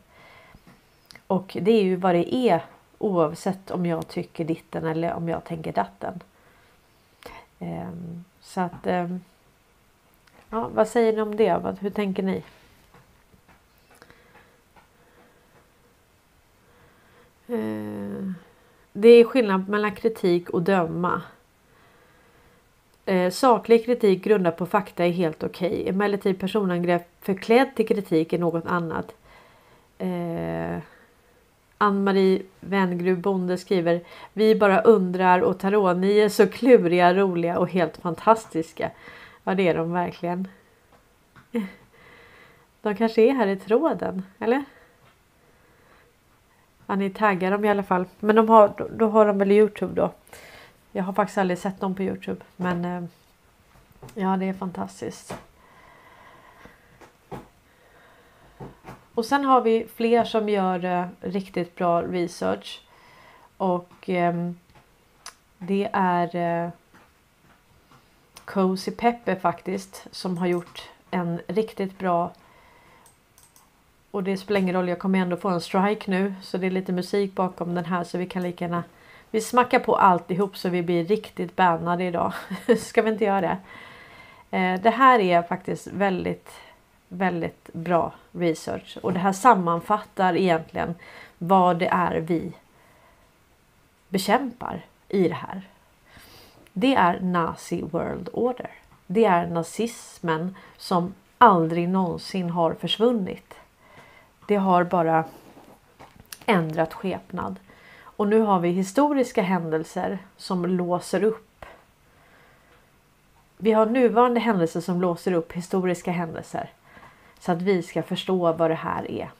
Och det är ju vad det är oavsett om jag tycker ditten eller om jag tänker datten. Ehm, så att ehm, ja, vad säger ni om det? Hur tänker ni? Eh, det är skillnad mellan kritik och döma. Eh, saklig kritik grundad på fakta är helt okej. Okay. Emellertid personangrepp förklädd till kritik är något annat. Eh, Ann-Marie Wengrub Bonde skriver Vi bara undrar och tarot, ni är så kluriga, roliga och helt fantastiska. Ja det är de verkligen. De kanske är här i tråden, eller? Ja, ni taggar dem i alla fall. Men de har, då, då har de väl Youtube då. Jag har faktiskt aldrig sett dem på Youtube. Men eh, ja, det är fantastiskt. Och sen har vi fler som gör eh, riktigt bra research. Och eh, det är eh, Cozy Peppe faktiskt som har gjort en riktigt bra och det spelar ingen roll, jag kommer ändå få en strike nu. Så det är lite musik bakom den här så vi kan lika gärna vi smackar på alltihop så vi blir riktigt bannade idag. Ska vi inte göra det? Eh, det här är faktiskt väldigt, väldigt bra research och det här sammanfattar egentligen vad det är vi bekämpar i det här. Det är Nazi World Order. Det är nazismen som aldrig någonsin har försvunnit. Det har bara ändrat skepnad. Och nu har vi historiska händelser som låser upp. Vi har nuvarande händelser som låser upp historiska händelser. Så att vi ska förstå vad det här är.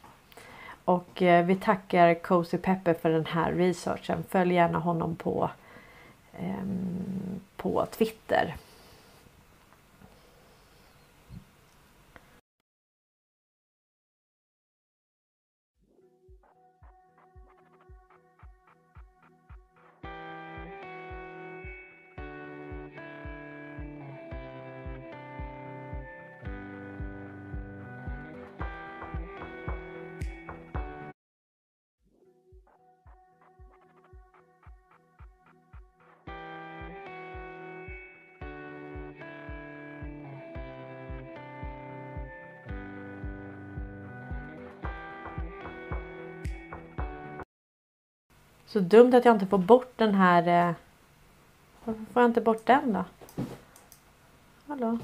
Och eh, vi tackar Cozy Pepper för den här researchen. Följ gärna honom på, eh, på Twitter. Så dumt att jag inte får bort den här. Eh... Varför får jag inte bort den då? Hallå?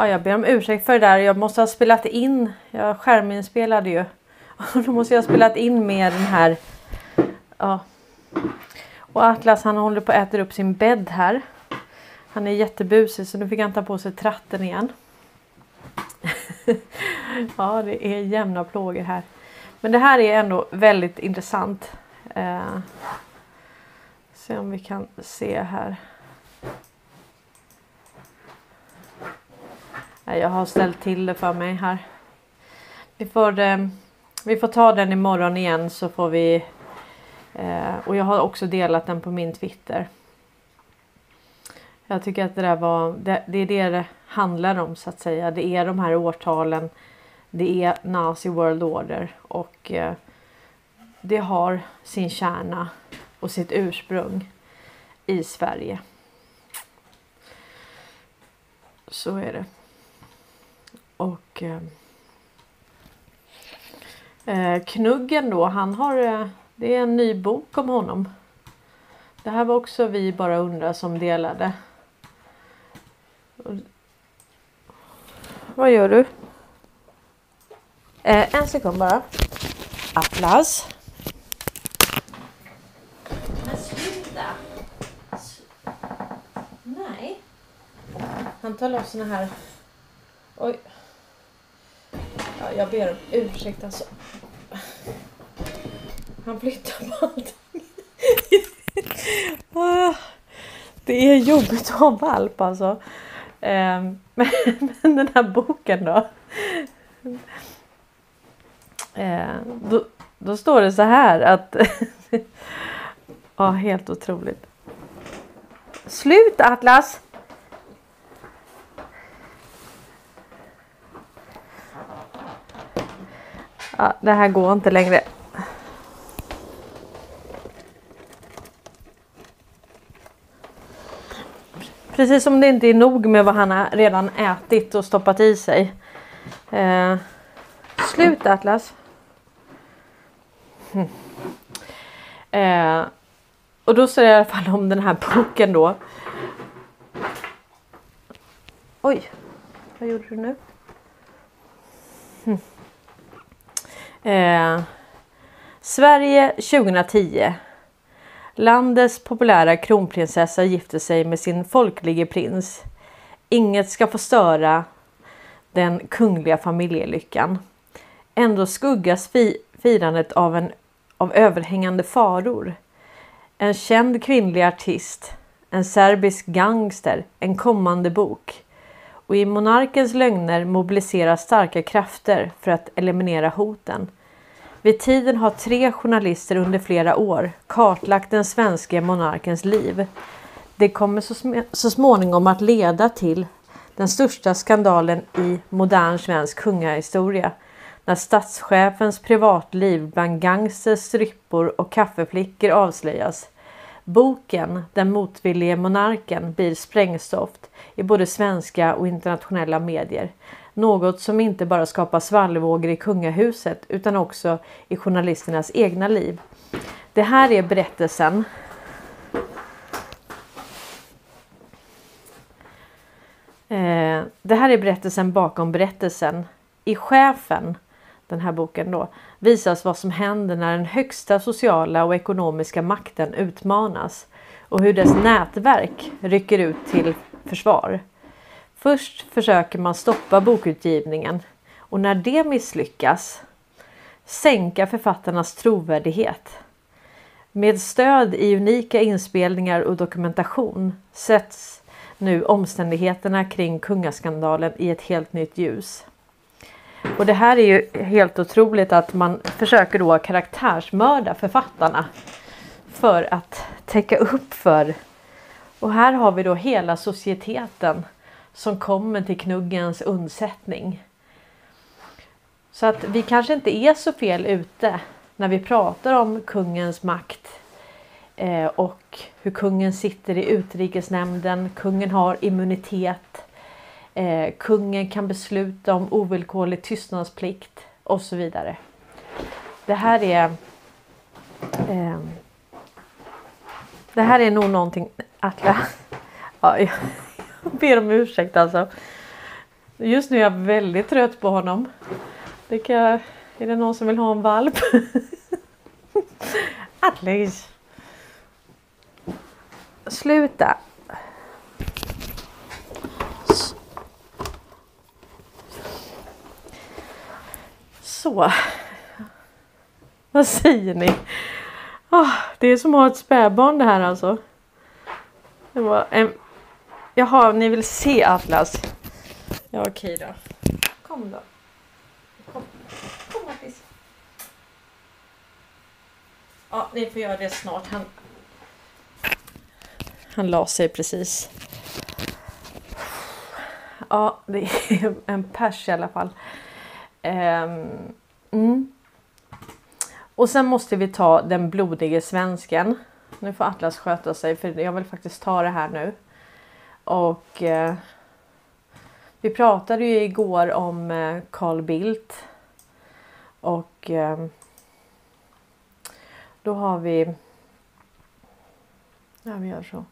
Ja, jag ber om ursäkt för det där. Jag måste ha spelat in. Jag skärminspelade ju. Och då måste jag ha spelat in med den här. Ja. Och Atlas han håller på att äta upp sin bädd här. Han är jättebusig så nu fick han ta på sig tratten igen. ja, det är jämna plågor här. Men det här är ändå väldigt intressant. Eh, se om vi kan se här. Jag har ställt till det för mig här. Vi får, eh, vi får ta den imorgon igen så får vi. Eh, och jag har också delat den på min Twitter. Jag tycker att det där var, det, det är det det handlar om så att säga. Det är de här årtalen. Det är Nazi World Order och eh, det har sin kärna och sitt ursprung i Sverige. Så är det. Och eh, eh, Knuggen då, han har, eh, det är en ny bok om honom. Det här var också vi bara undrar som delade. Vad gör du? Eh, en sekund bara. Atlas. Men sluta! Nej. Han tar loss såna här... Oj. Jag ber om ursäkt alltså. Han flyttar på allting. Ah, det är jobbigt att ha valp alltså. Ehm, men, den här boken då. Ehm, då, då står det så här att. Ja, helt otroligt. Slut Atlas! Ja, det här går inte längre. Precis som det inte är nog med vad han har redan ätit och stoppat i sig. Eh, slut Atlas. Eh, och då säger det i alla fall om den här boken då. Oj, vad gjorde du nu? Hm. Eh, Sverige 2010. Landets populära kronprinsessa gifter sig med sin folklige prins. Inget ska få störa den kungliga familjelyckan. Ändå skuggas fi firandet av, en, av överhängande faror. En känd kvinnlig artist, en serbisk gangster, en kommande bok. Och i monarkens lögner mobiliseras starka krafter för att eliminera hoten. Vid tiden har tre journalister under flera år kartlagt den svenska monarkens liv. Det kommer så, så småningom att leda till den största skandalen i modern svensk kungahistoria. När statschefens privatliv bland gangsters, strippor och kaffeflickor avslöjas. Boken Den motvillige monarken blir sprängstoft i både svenska och internationella medier. Något som inte bara skapar svallvågor i kungahuset utan också i journalisternas egna liv. Det här är berättelsen eh, Det här är berättelsen bakom berättelsen. I chefen, den här boken då, visas vad som händer när den högsta sociala och ekonomiska makten utmanas och hur dess nätverk rycker ut till försvar. Först försöker man stoppa bokutgivningen och när det misslyckas sänka författarnas trovärdighet. Med stöd i unika inspelningar och dokumentation sätts nu omständigheterna kring kungaskandalen i ett helt nytt ljus. Och det här är ju helt otroligt att man försöker då karaktärsmörda författarna för att täcka upp för. Och här har vi då hela societeten som kommer till knuggens undsättning. Så att vi kanske inte är så fel ute när vi pratar om kungens makt eh, och hur kungen sitter i utrikesnämnden. Kungen har immunitet. Eh, kungen kan besluta om ovillkorlig tystnadsplikt och så vidare. Det här är eh, Det här är nog någonting Atla. Ja, jag ber om ursäkt alltså. Just nu är jag väldigt trött på honom. Det kan är det någon som vill ha en valp? Atlas. Sluta. Så. Vad säger ni? Oh, det är som att ha ett spädbarn det här alltså. Det var en... Jaha, ni vill se Atlas? Ja okej då. Kom då. Kom, Kom Atlas. Ja, ni får göra det snart. Han, han la sig precis. Ja, det är en pers i alla fall. Ehm, mm. Och sen måste vi ta den blodige svensken. Nu får Atlas sköta sig för jag vill faktiskt ta det här nu. Och eh, vi pratade ju igår om eh, Carl Bildt. Och eh, då har vi... Ja, vi gör så.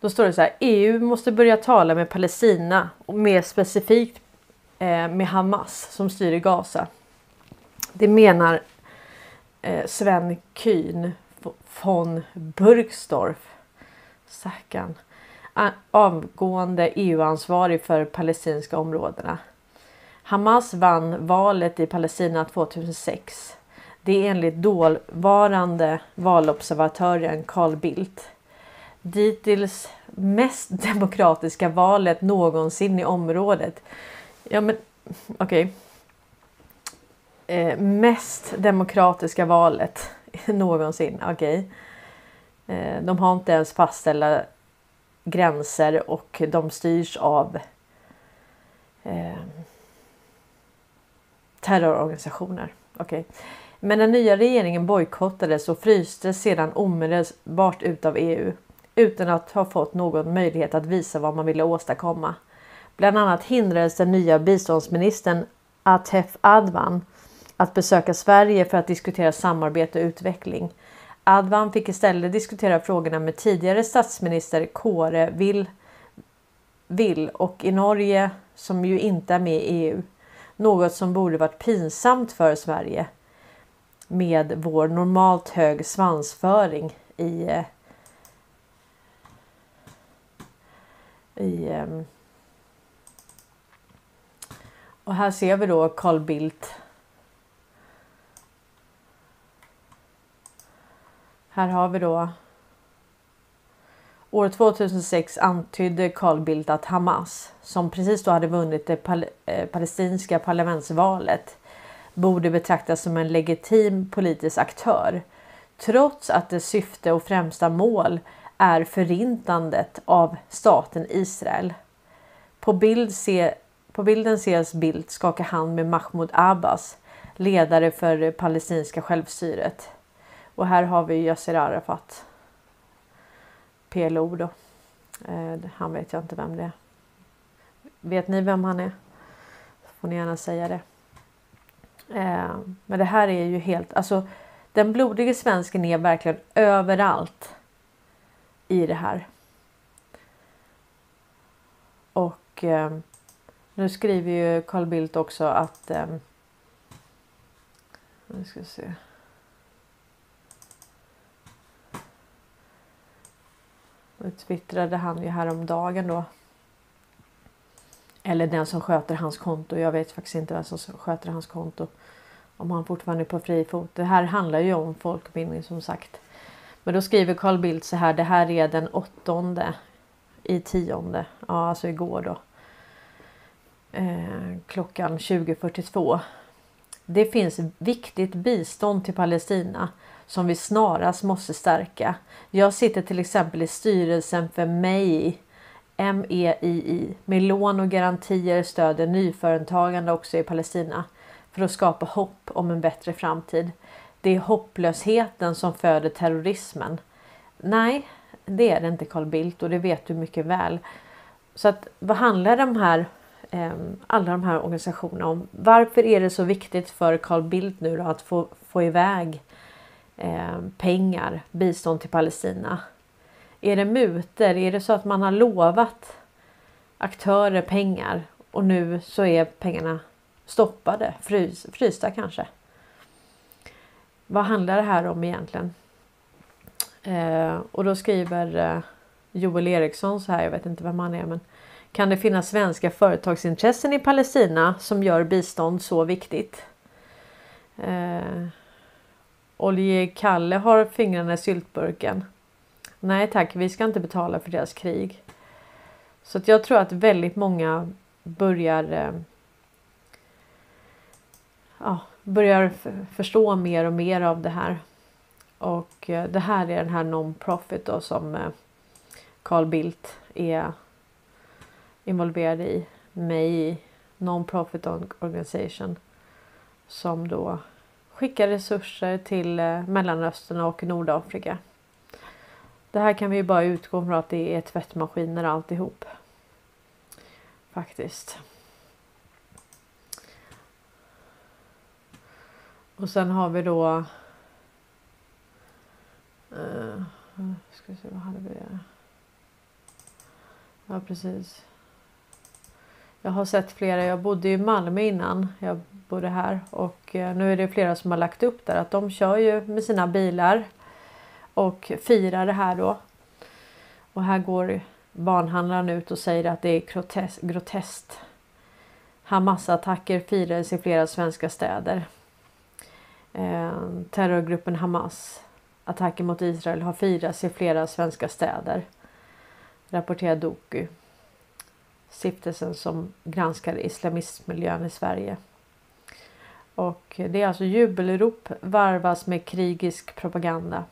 Då står det så här. EU måste börja tala med Palestina och mer specifikt Eh, med Hamas som styr i Gaza. Det menar eh, Sven Kühn von Burgsdorf. Stackarn. Avgående EU-ansvarig för palestinska områdena. Hamas vann valet i Palestina 2006. Det är enligt dåvarande valobservatören Carl Bildt. Dittills mest demokratiska valet någonsin i området. Ja men okej. Okay. Eh, mest demokratiska valet någonsin. Okej. Okay. Eh, de har inte ens fastställda gränser och de styrs av eh, terrororganisationer. Okay. Men den nya regeringen bojkottades och frystes sedan omedelbart ut av EU utan att ha fått någon möjlighet att visa vad man ville åstadkomma. Bland annat hindrades den nya biståndsministern Atef Advan att besöka Sverige för att diskutera samarbete och utveckling. Advan fick istället diskutera frågorna med tidigare statsminister Kåre Will, Will och i Norge som ju inte är med i EU. Något som borde varit pinsamt för Sverige med vår normalt hög svansföring i eh, i ehm, och här ser vi då Carl Bildt. Här har vi då År 2006 antydde Carl Bildt att Hamas, som precis då hade vunnit det pal eh, palestinska parlamentsvalet, borde betraktas som en legitim politisk aktör. Trots att dess syfte och främsta mål är förintandet av staten Israel. På, bild ser på bilden ses Bildt skaka hand med Mahmoud Abbas, ledare för det palestinska självstyret. Och här har vi Yasser Arafat. PLO då. Eh, han vet jag inte vem det är. Vet ni vem han är? Får ni gärna säga det. Eh, men det här är ju helt, alltså den blodige svensken är verkligen överallt i det här. Och eh, nu skriver ju Carl Bildt också att eh, nu ska vi se. Nu twittrade han ju häromdagen då. Eller den som sköter hans konto. Jag vet faktiskt inte vem som sköter hans konto. Om han fortfarande är på fri fot. Det här handlar ju om folkbildning som sagt. Men då skriver Carl Bildt så här. Det här är den åttonde i tionde. Ja, alltså igår då. Eh, klockan 20.42. Det finns viktigt bistånd till Palestina som vi snarast måste stärka. Jag sitter till exempel i styrelsen för MEI, MEII, med lån och garantier stöder nyföretagande också i Palestina för att skapa hopp om en bättre framtid. Det är hopplösheten som föder terrorismen. Nej, det är det inte Carl Bildt och det vet du mycket väl. Så att vad handlar de här Ehm, alla de här organisationerna om? Varför är det så viktigt för Carl Bildt nu att få, få iväg eh, pengar, bistånd till Palestina? Är det muter? Är det så att man har lovat aktörer pengar och nu så är pengarna stoppade, frys, frysta kanske? Vad handlar det här om egentligen? Eh, och då skriver eh, Joel Eriksson så här, jag vet inte vem han är men kan det finnas svenska företagsintressen i Palestina som gör bistånd så viktigt? Eh, Olje Kalle har fingrarna i syltburken. Nej tack, vi ska inte betala för deras krig. Så att jag tror att väldigt många börjar eh, ja, börjar förstå mer och mer av det här. Och eh, det här är den här non-profit som eh, Carl Bildt är involverade i. Mig i Non-Profit Organization. Som då skickar resurser till eh, Mellanöstern och Nordafrika. Det här kan vi ju bara utgå från att det är tvättmaskiner alltihop. Faktiskt. Och sen har vi då uh, ska vi se, vad hade vi? Ja precis. Jag har sett flera. Jag bodde i Malmö innan jag bodde här och eh, nu är det flera som har lagt upp där att de kör ju med sina bilar och firar det här då. Och här går barnhandlaren ut och säger att det är groteskt. groteskt. Hamas-attacker firades i flera svenska städer. Eh, terrorgruppen Hamas attacker mot Israel har firats i flera svenska städer. Rapporterar Doku. Stiftelsen som granskar islamistmiljön i Sverige. Och det är alltså jubelrop varvas med krigisk propaganda.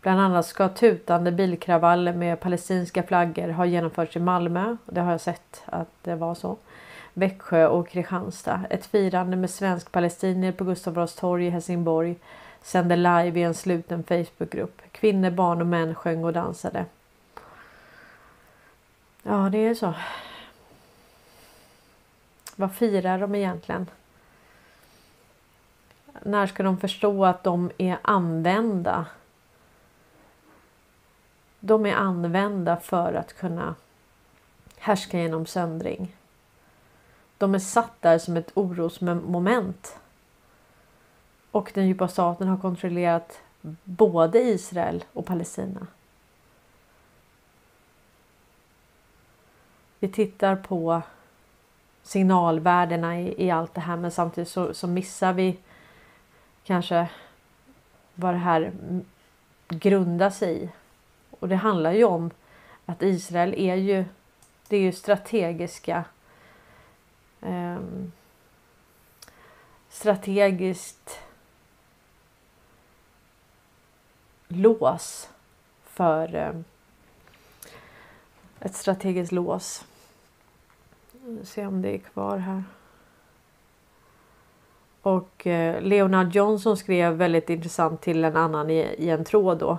Bland annat ska tutande bilkravaller med palestinska flaggor ha genomförts i Malmö. Det har jag sett att det var så. Växjö och Kristianstad. Ett firande med svensk-palestinier på Gustav Adolfs torg i Helsingborg sände live i en sluten Facebookgrupp. Kvinnor, barn och män sjöng och dansade. Ja, det är så. Vad firar de egentligen? När ska de förstå att de är använda? De är använda för att kunna härska genom söndring. De är satt där som ett orosmoment. Och den djupa staten har kontrollerat både Israel och Palestina. Vi tittar på signalvärdena i, i allt det här men samtidigt så, så missar vi kanske vad det här grundar sig i. Och det handlar ju om att Israel är ju, det är ju strategiska eh, strategiskt lås för eh, ett strategiskt lås. Se om det är kvar här. Och eh, Leonard Johnson skrev väldigt intressant till en annan i, i en tråd då.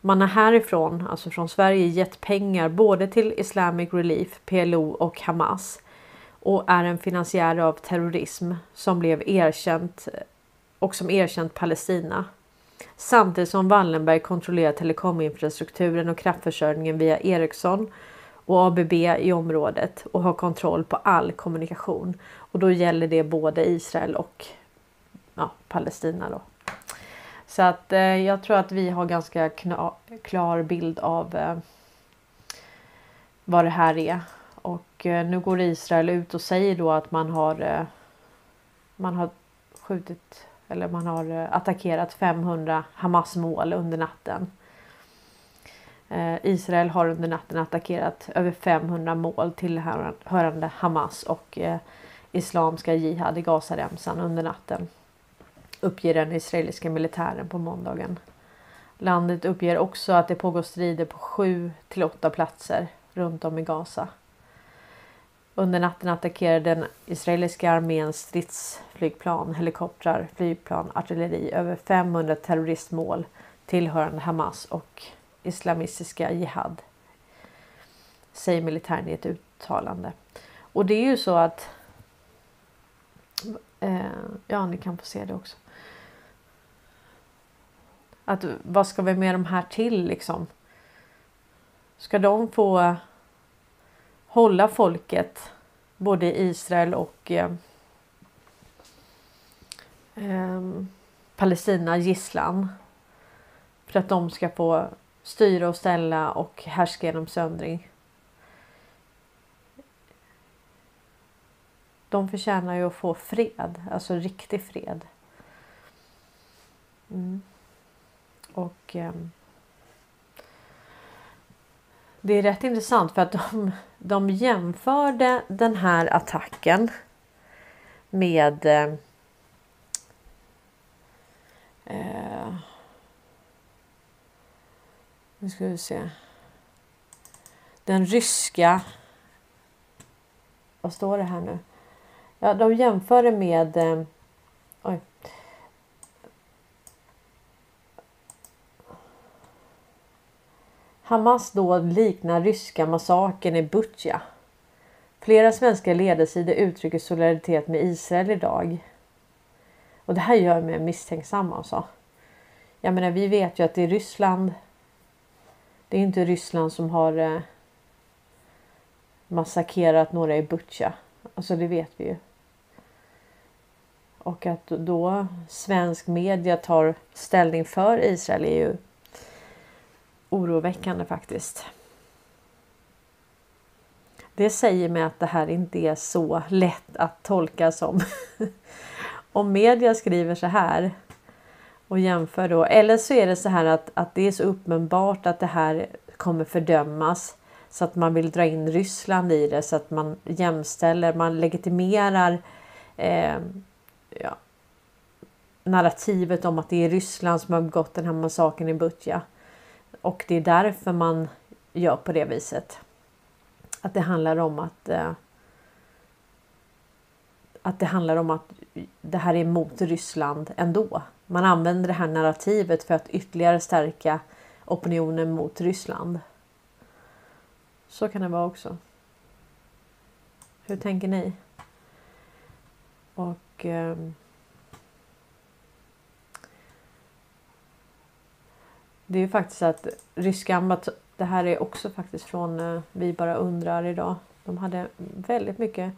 Man har härifrån, alltså från Sverige, gett pengar både till Islamic Relief, PLO och Hamas och är en finansiär av terrorism som blev erkänt eh, och som erkänt Palestina. Samtidigt som Wallenberg kontrollerar telekominfrastrukturen och kraftförsörjningen via Ericsson och ABB i området och har kontroll på all kommunikation. Och då gäller det både Israel och ja, Palestina. Då. Så att eh, jag tror att vi har ganska klar bild av eh, vad det här är. Och eh, nu går Israel ut och säger då att man har eh, man har skjutit eller man har eh, attackerat 500 Hamas mål under natten. Eh, Israel har under natten attackerat över 500 mål tillhörande Hamas och eh, Islamiska Jihad i Gazaremsan under natten. Uppger den israeliska militären på måndagen. Landet uppger också att det pågår strider på 7 till 8 platser runt om i Gaza. Under natten attackerade den israeliska arméns stridsflygplan, helikoptrar, flygplan, artilleri över 500 terroristmål tillhörande Hamas och islamistiska Jihad. Säger militären i ett uttalande. Och det är ju så att eh, Ja, ni kan få se det också. Att vad ska vi med de här till liksom? Ska de få hålla folket både i Israel och eh, eh, Palestina gisslan. För att de ska få styra och ställa och härska genom söndring. De förtjänar ju att få fred, alltså riktig fred. Mm. Och eh, det är rätt intressant för att de, de jämförde den här attacken med ehm, eh, nu ska vi se. Den ryska. Vad står det här nu? Ja, de jämför det med. Eh, oj. Hamas dåd liknar ryska massakern i Butja. Flera svenska ledarsidor uttrycker solidaritet med Israel idag. Och det här gör mig misstänksam alltså. Jag menar, vi vet ju att det är Ryssland. Det är inte Ryssland som har eh, massakrerat några i Butja. Alltså det vet vi ju. Och att då svensk media tar ställning för Israel är ju oroväckande faktiskt. Det säger mig att det här inte är så lätt att tolka som om media skriver så här och jämför då. Eller så är det så här att, att det är så uppenbart att det här kommer fördömas så att man vill dra in Ryssland i det så att man jämställer, man legitimerar eh, ja, narrativet om att det är Ryssland som har begått den här massakern i Butja. Och det är därför man gör på det viset. Att det handlar om att eh, att det handlar om att det här är mot Ryssland ändå. Man använder det här narrativet för att ytterligare stärka opinionen mot Ryssland. Så kan det vara också. Hur tänker ni? Och eh, Det är ju faktiskt att ryska ambassaden, det här är också faktiskt från eh, Vi bara undrar idag. De hade väldigt mycket,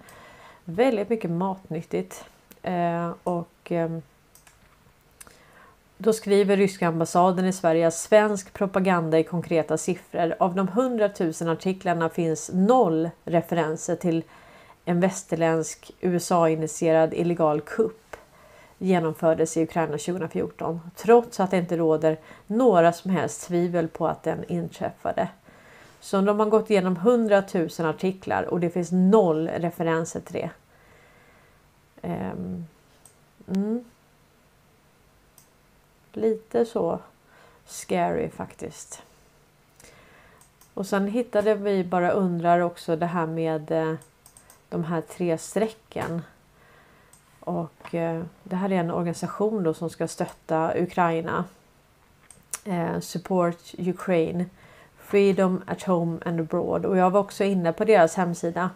väldigt mycket matnyttigt. Eh, och eh, då skriver ryska ambassaden i Sverige att svensk propaganda i konkreta siffror. Av de 100 000 artiklarna finns noll referenser till en västerländsk USA-initierad illegal kupp genomfördes i Ukraina 2014 trots att det inte råder några som helst tvivel på att den inträffade. Så de har gått igenom 100 000 artiklar och det finns noll referenser till det. Um, mm. Lite så scary faktiskt. Och sen hittade vi bara undrar också det här med eh, de här tre strecken. Och eh, det här är en organisation då som ska stötta Ukraina. Eh, support Ukraine. Freedom at home and abroad. Och jag var också inne på deras hemsida.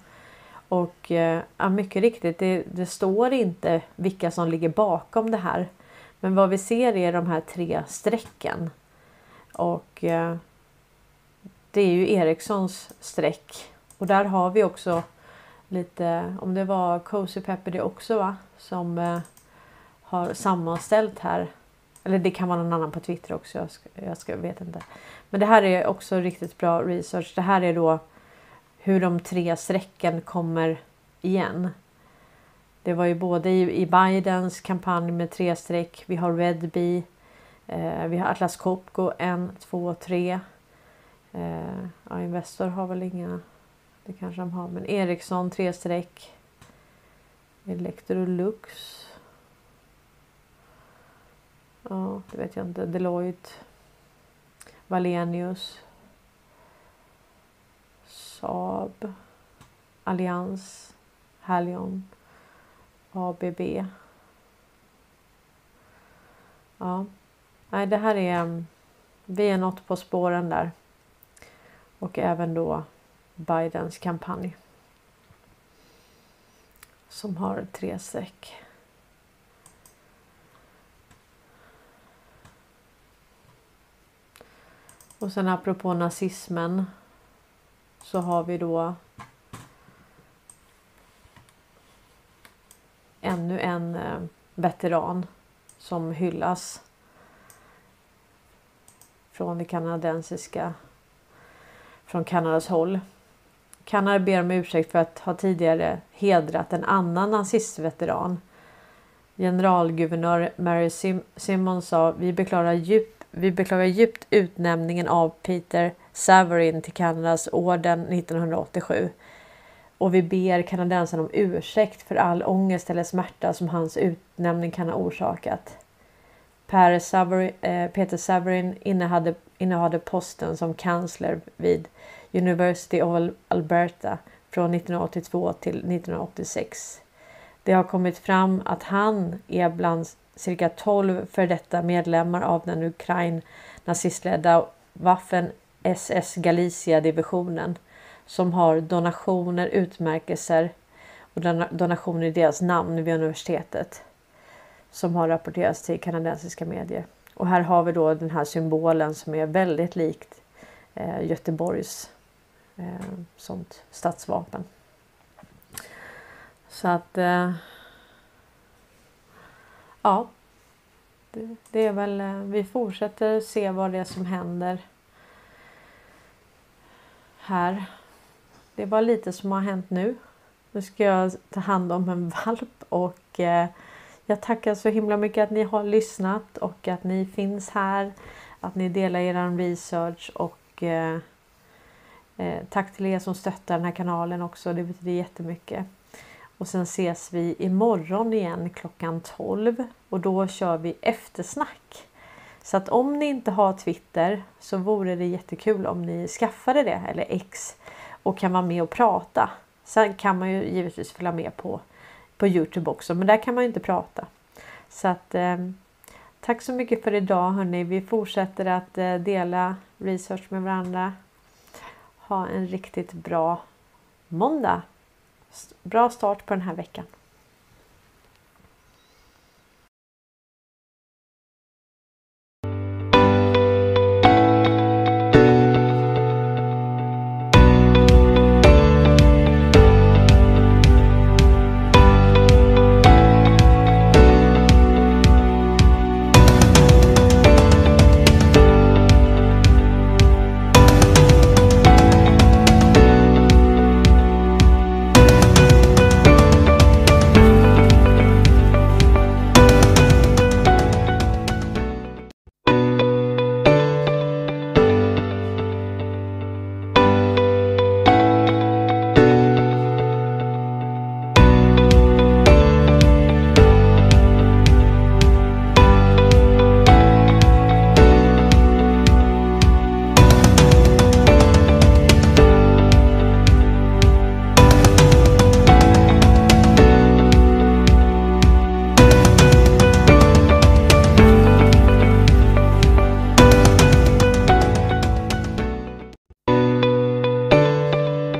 Och ja, mycket riktigt, det, det står inte vilka som ligger bakom det här. Men vad vi ser är de här tre strecken. Och eh, det är ju Ericssons streck. Och där har vi också lite, om det var Cozy Pepper det också va? Som eh, har sammanställt här. Eller det kan vara någon annan på Twitter också. Jag, ska, jag ska, vet inte. Men det här är också riktigt bra research. Det här är då hur de tre strecken kommer igen. Det var ju både i, Bidens kampanj med tre streck. Vi har Redby. Eh, vi har Atlas Copco 1, 2, 3. Eh, ja, Investor har väl inga. Det kanske de har. Men Ericsson tre streck. Electrolux. Ja, det vet jag inte. Deloitte. Valenius. Saab. Allians. Halion. ABB. Ja, nej, det här är. Mm, vi är något på spåren där. Och även då Bidens kampanj. Som har tre streck. Och sen apropå nazismen. Så har vi då. Ännu en eh, veteran som hyllas. Från det kanadensiska. Från Kanadas håll. Kanada ber om ursäkt för att ha tidigare hedrat en annan nazistveteran. Generalguvernör Mary Sim Simon sa vi beklagar, djup, vi beklagar djupt utnämningen av Peter Savarin till Kanadas orden 1987. Och vi ber kanadensaren om ursäkt för all ångest eller smärta som hans utnämning kan ha orsakat. Per Savarin, eh, Peter Severin innehade, innehade posten som kansler vid University of Alberta från 1982 till 1986. Det har kommit fram att han är bland cirka 12 för detta medlemmar av den Ukraina nazistledda Waffen SS Galicia divisionen som har donationer, utmärkelser och donationer i deras namn vid universitetet som har rapporterats till kanadensiska medier. Och här har vi då den här symbolen som är väldigt likt eh, Göteborgs eh, sånt stadsvapen. Så att eh, ja, det, det, är väl, eh, vi fortsätter se vad det är som händer här. Det var lite som har hänt nu. Nu ska jag ta hand om en valp och eh, jag tackar så himla mycket att ni har lyssnat och att ni finns här. Att ni delar er research och eh, eh, tack till er som stöttar den här kanalen också. Det betyder jättemycket. Och sen ses vi imorgon igen klockan 12 och då kör vi eftersnack. Så att om ni inte har Twitter så vore det jättekul om ni skaffade det eller X och kan vara med och prata. Sen kan man ju givetvis följa med på på Youtube också men där kan man ju inte prata. Så att eh, Tack så mycket för idag hörni. Vi fortsätter att eh, dela research med varandra. Ha en riktigt bra måndag. Bra start på den här veckan.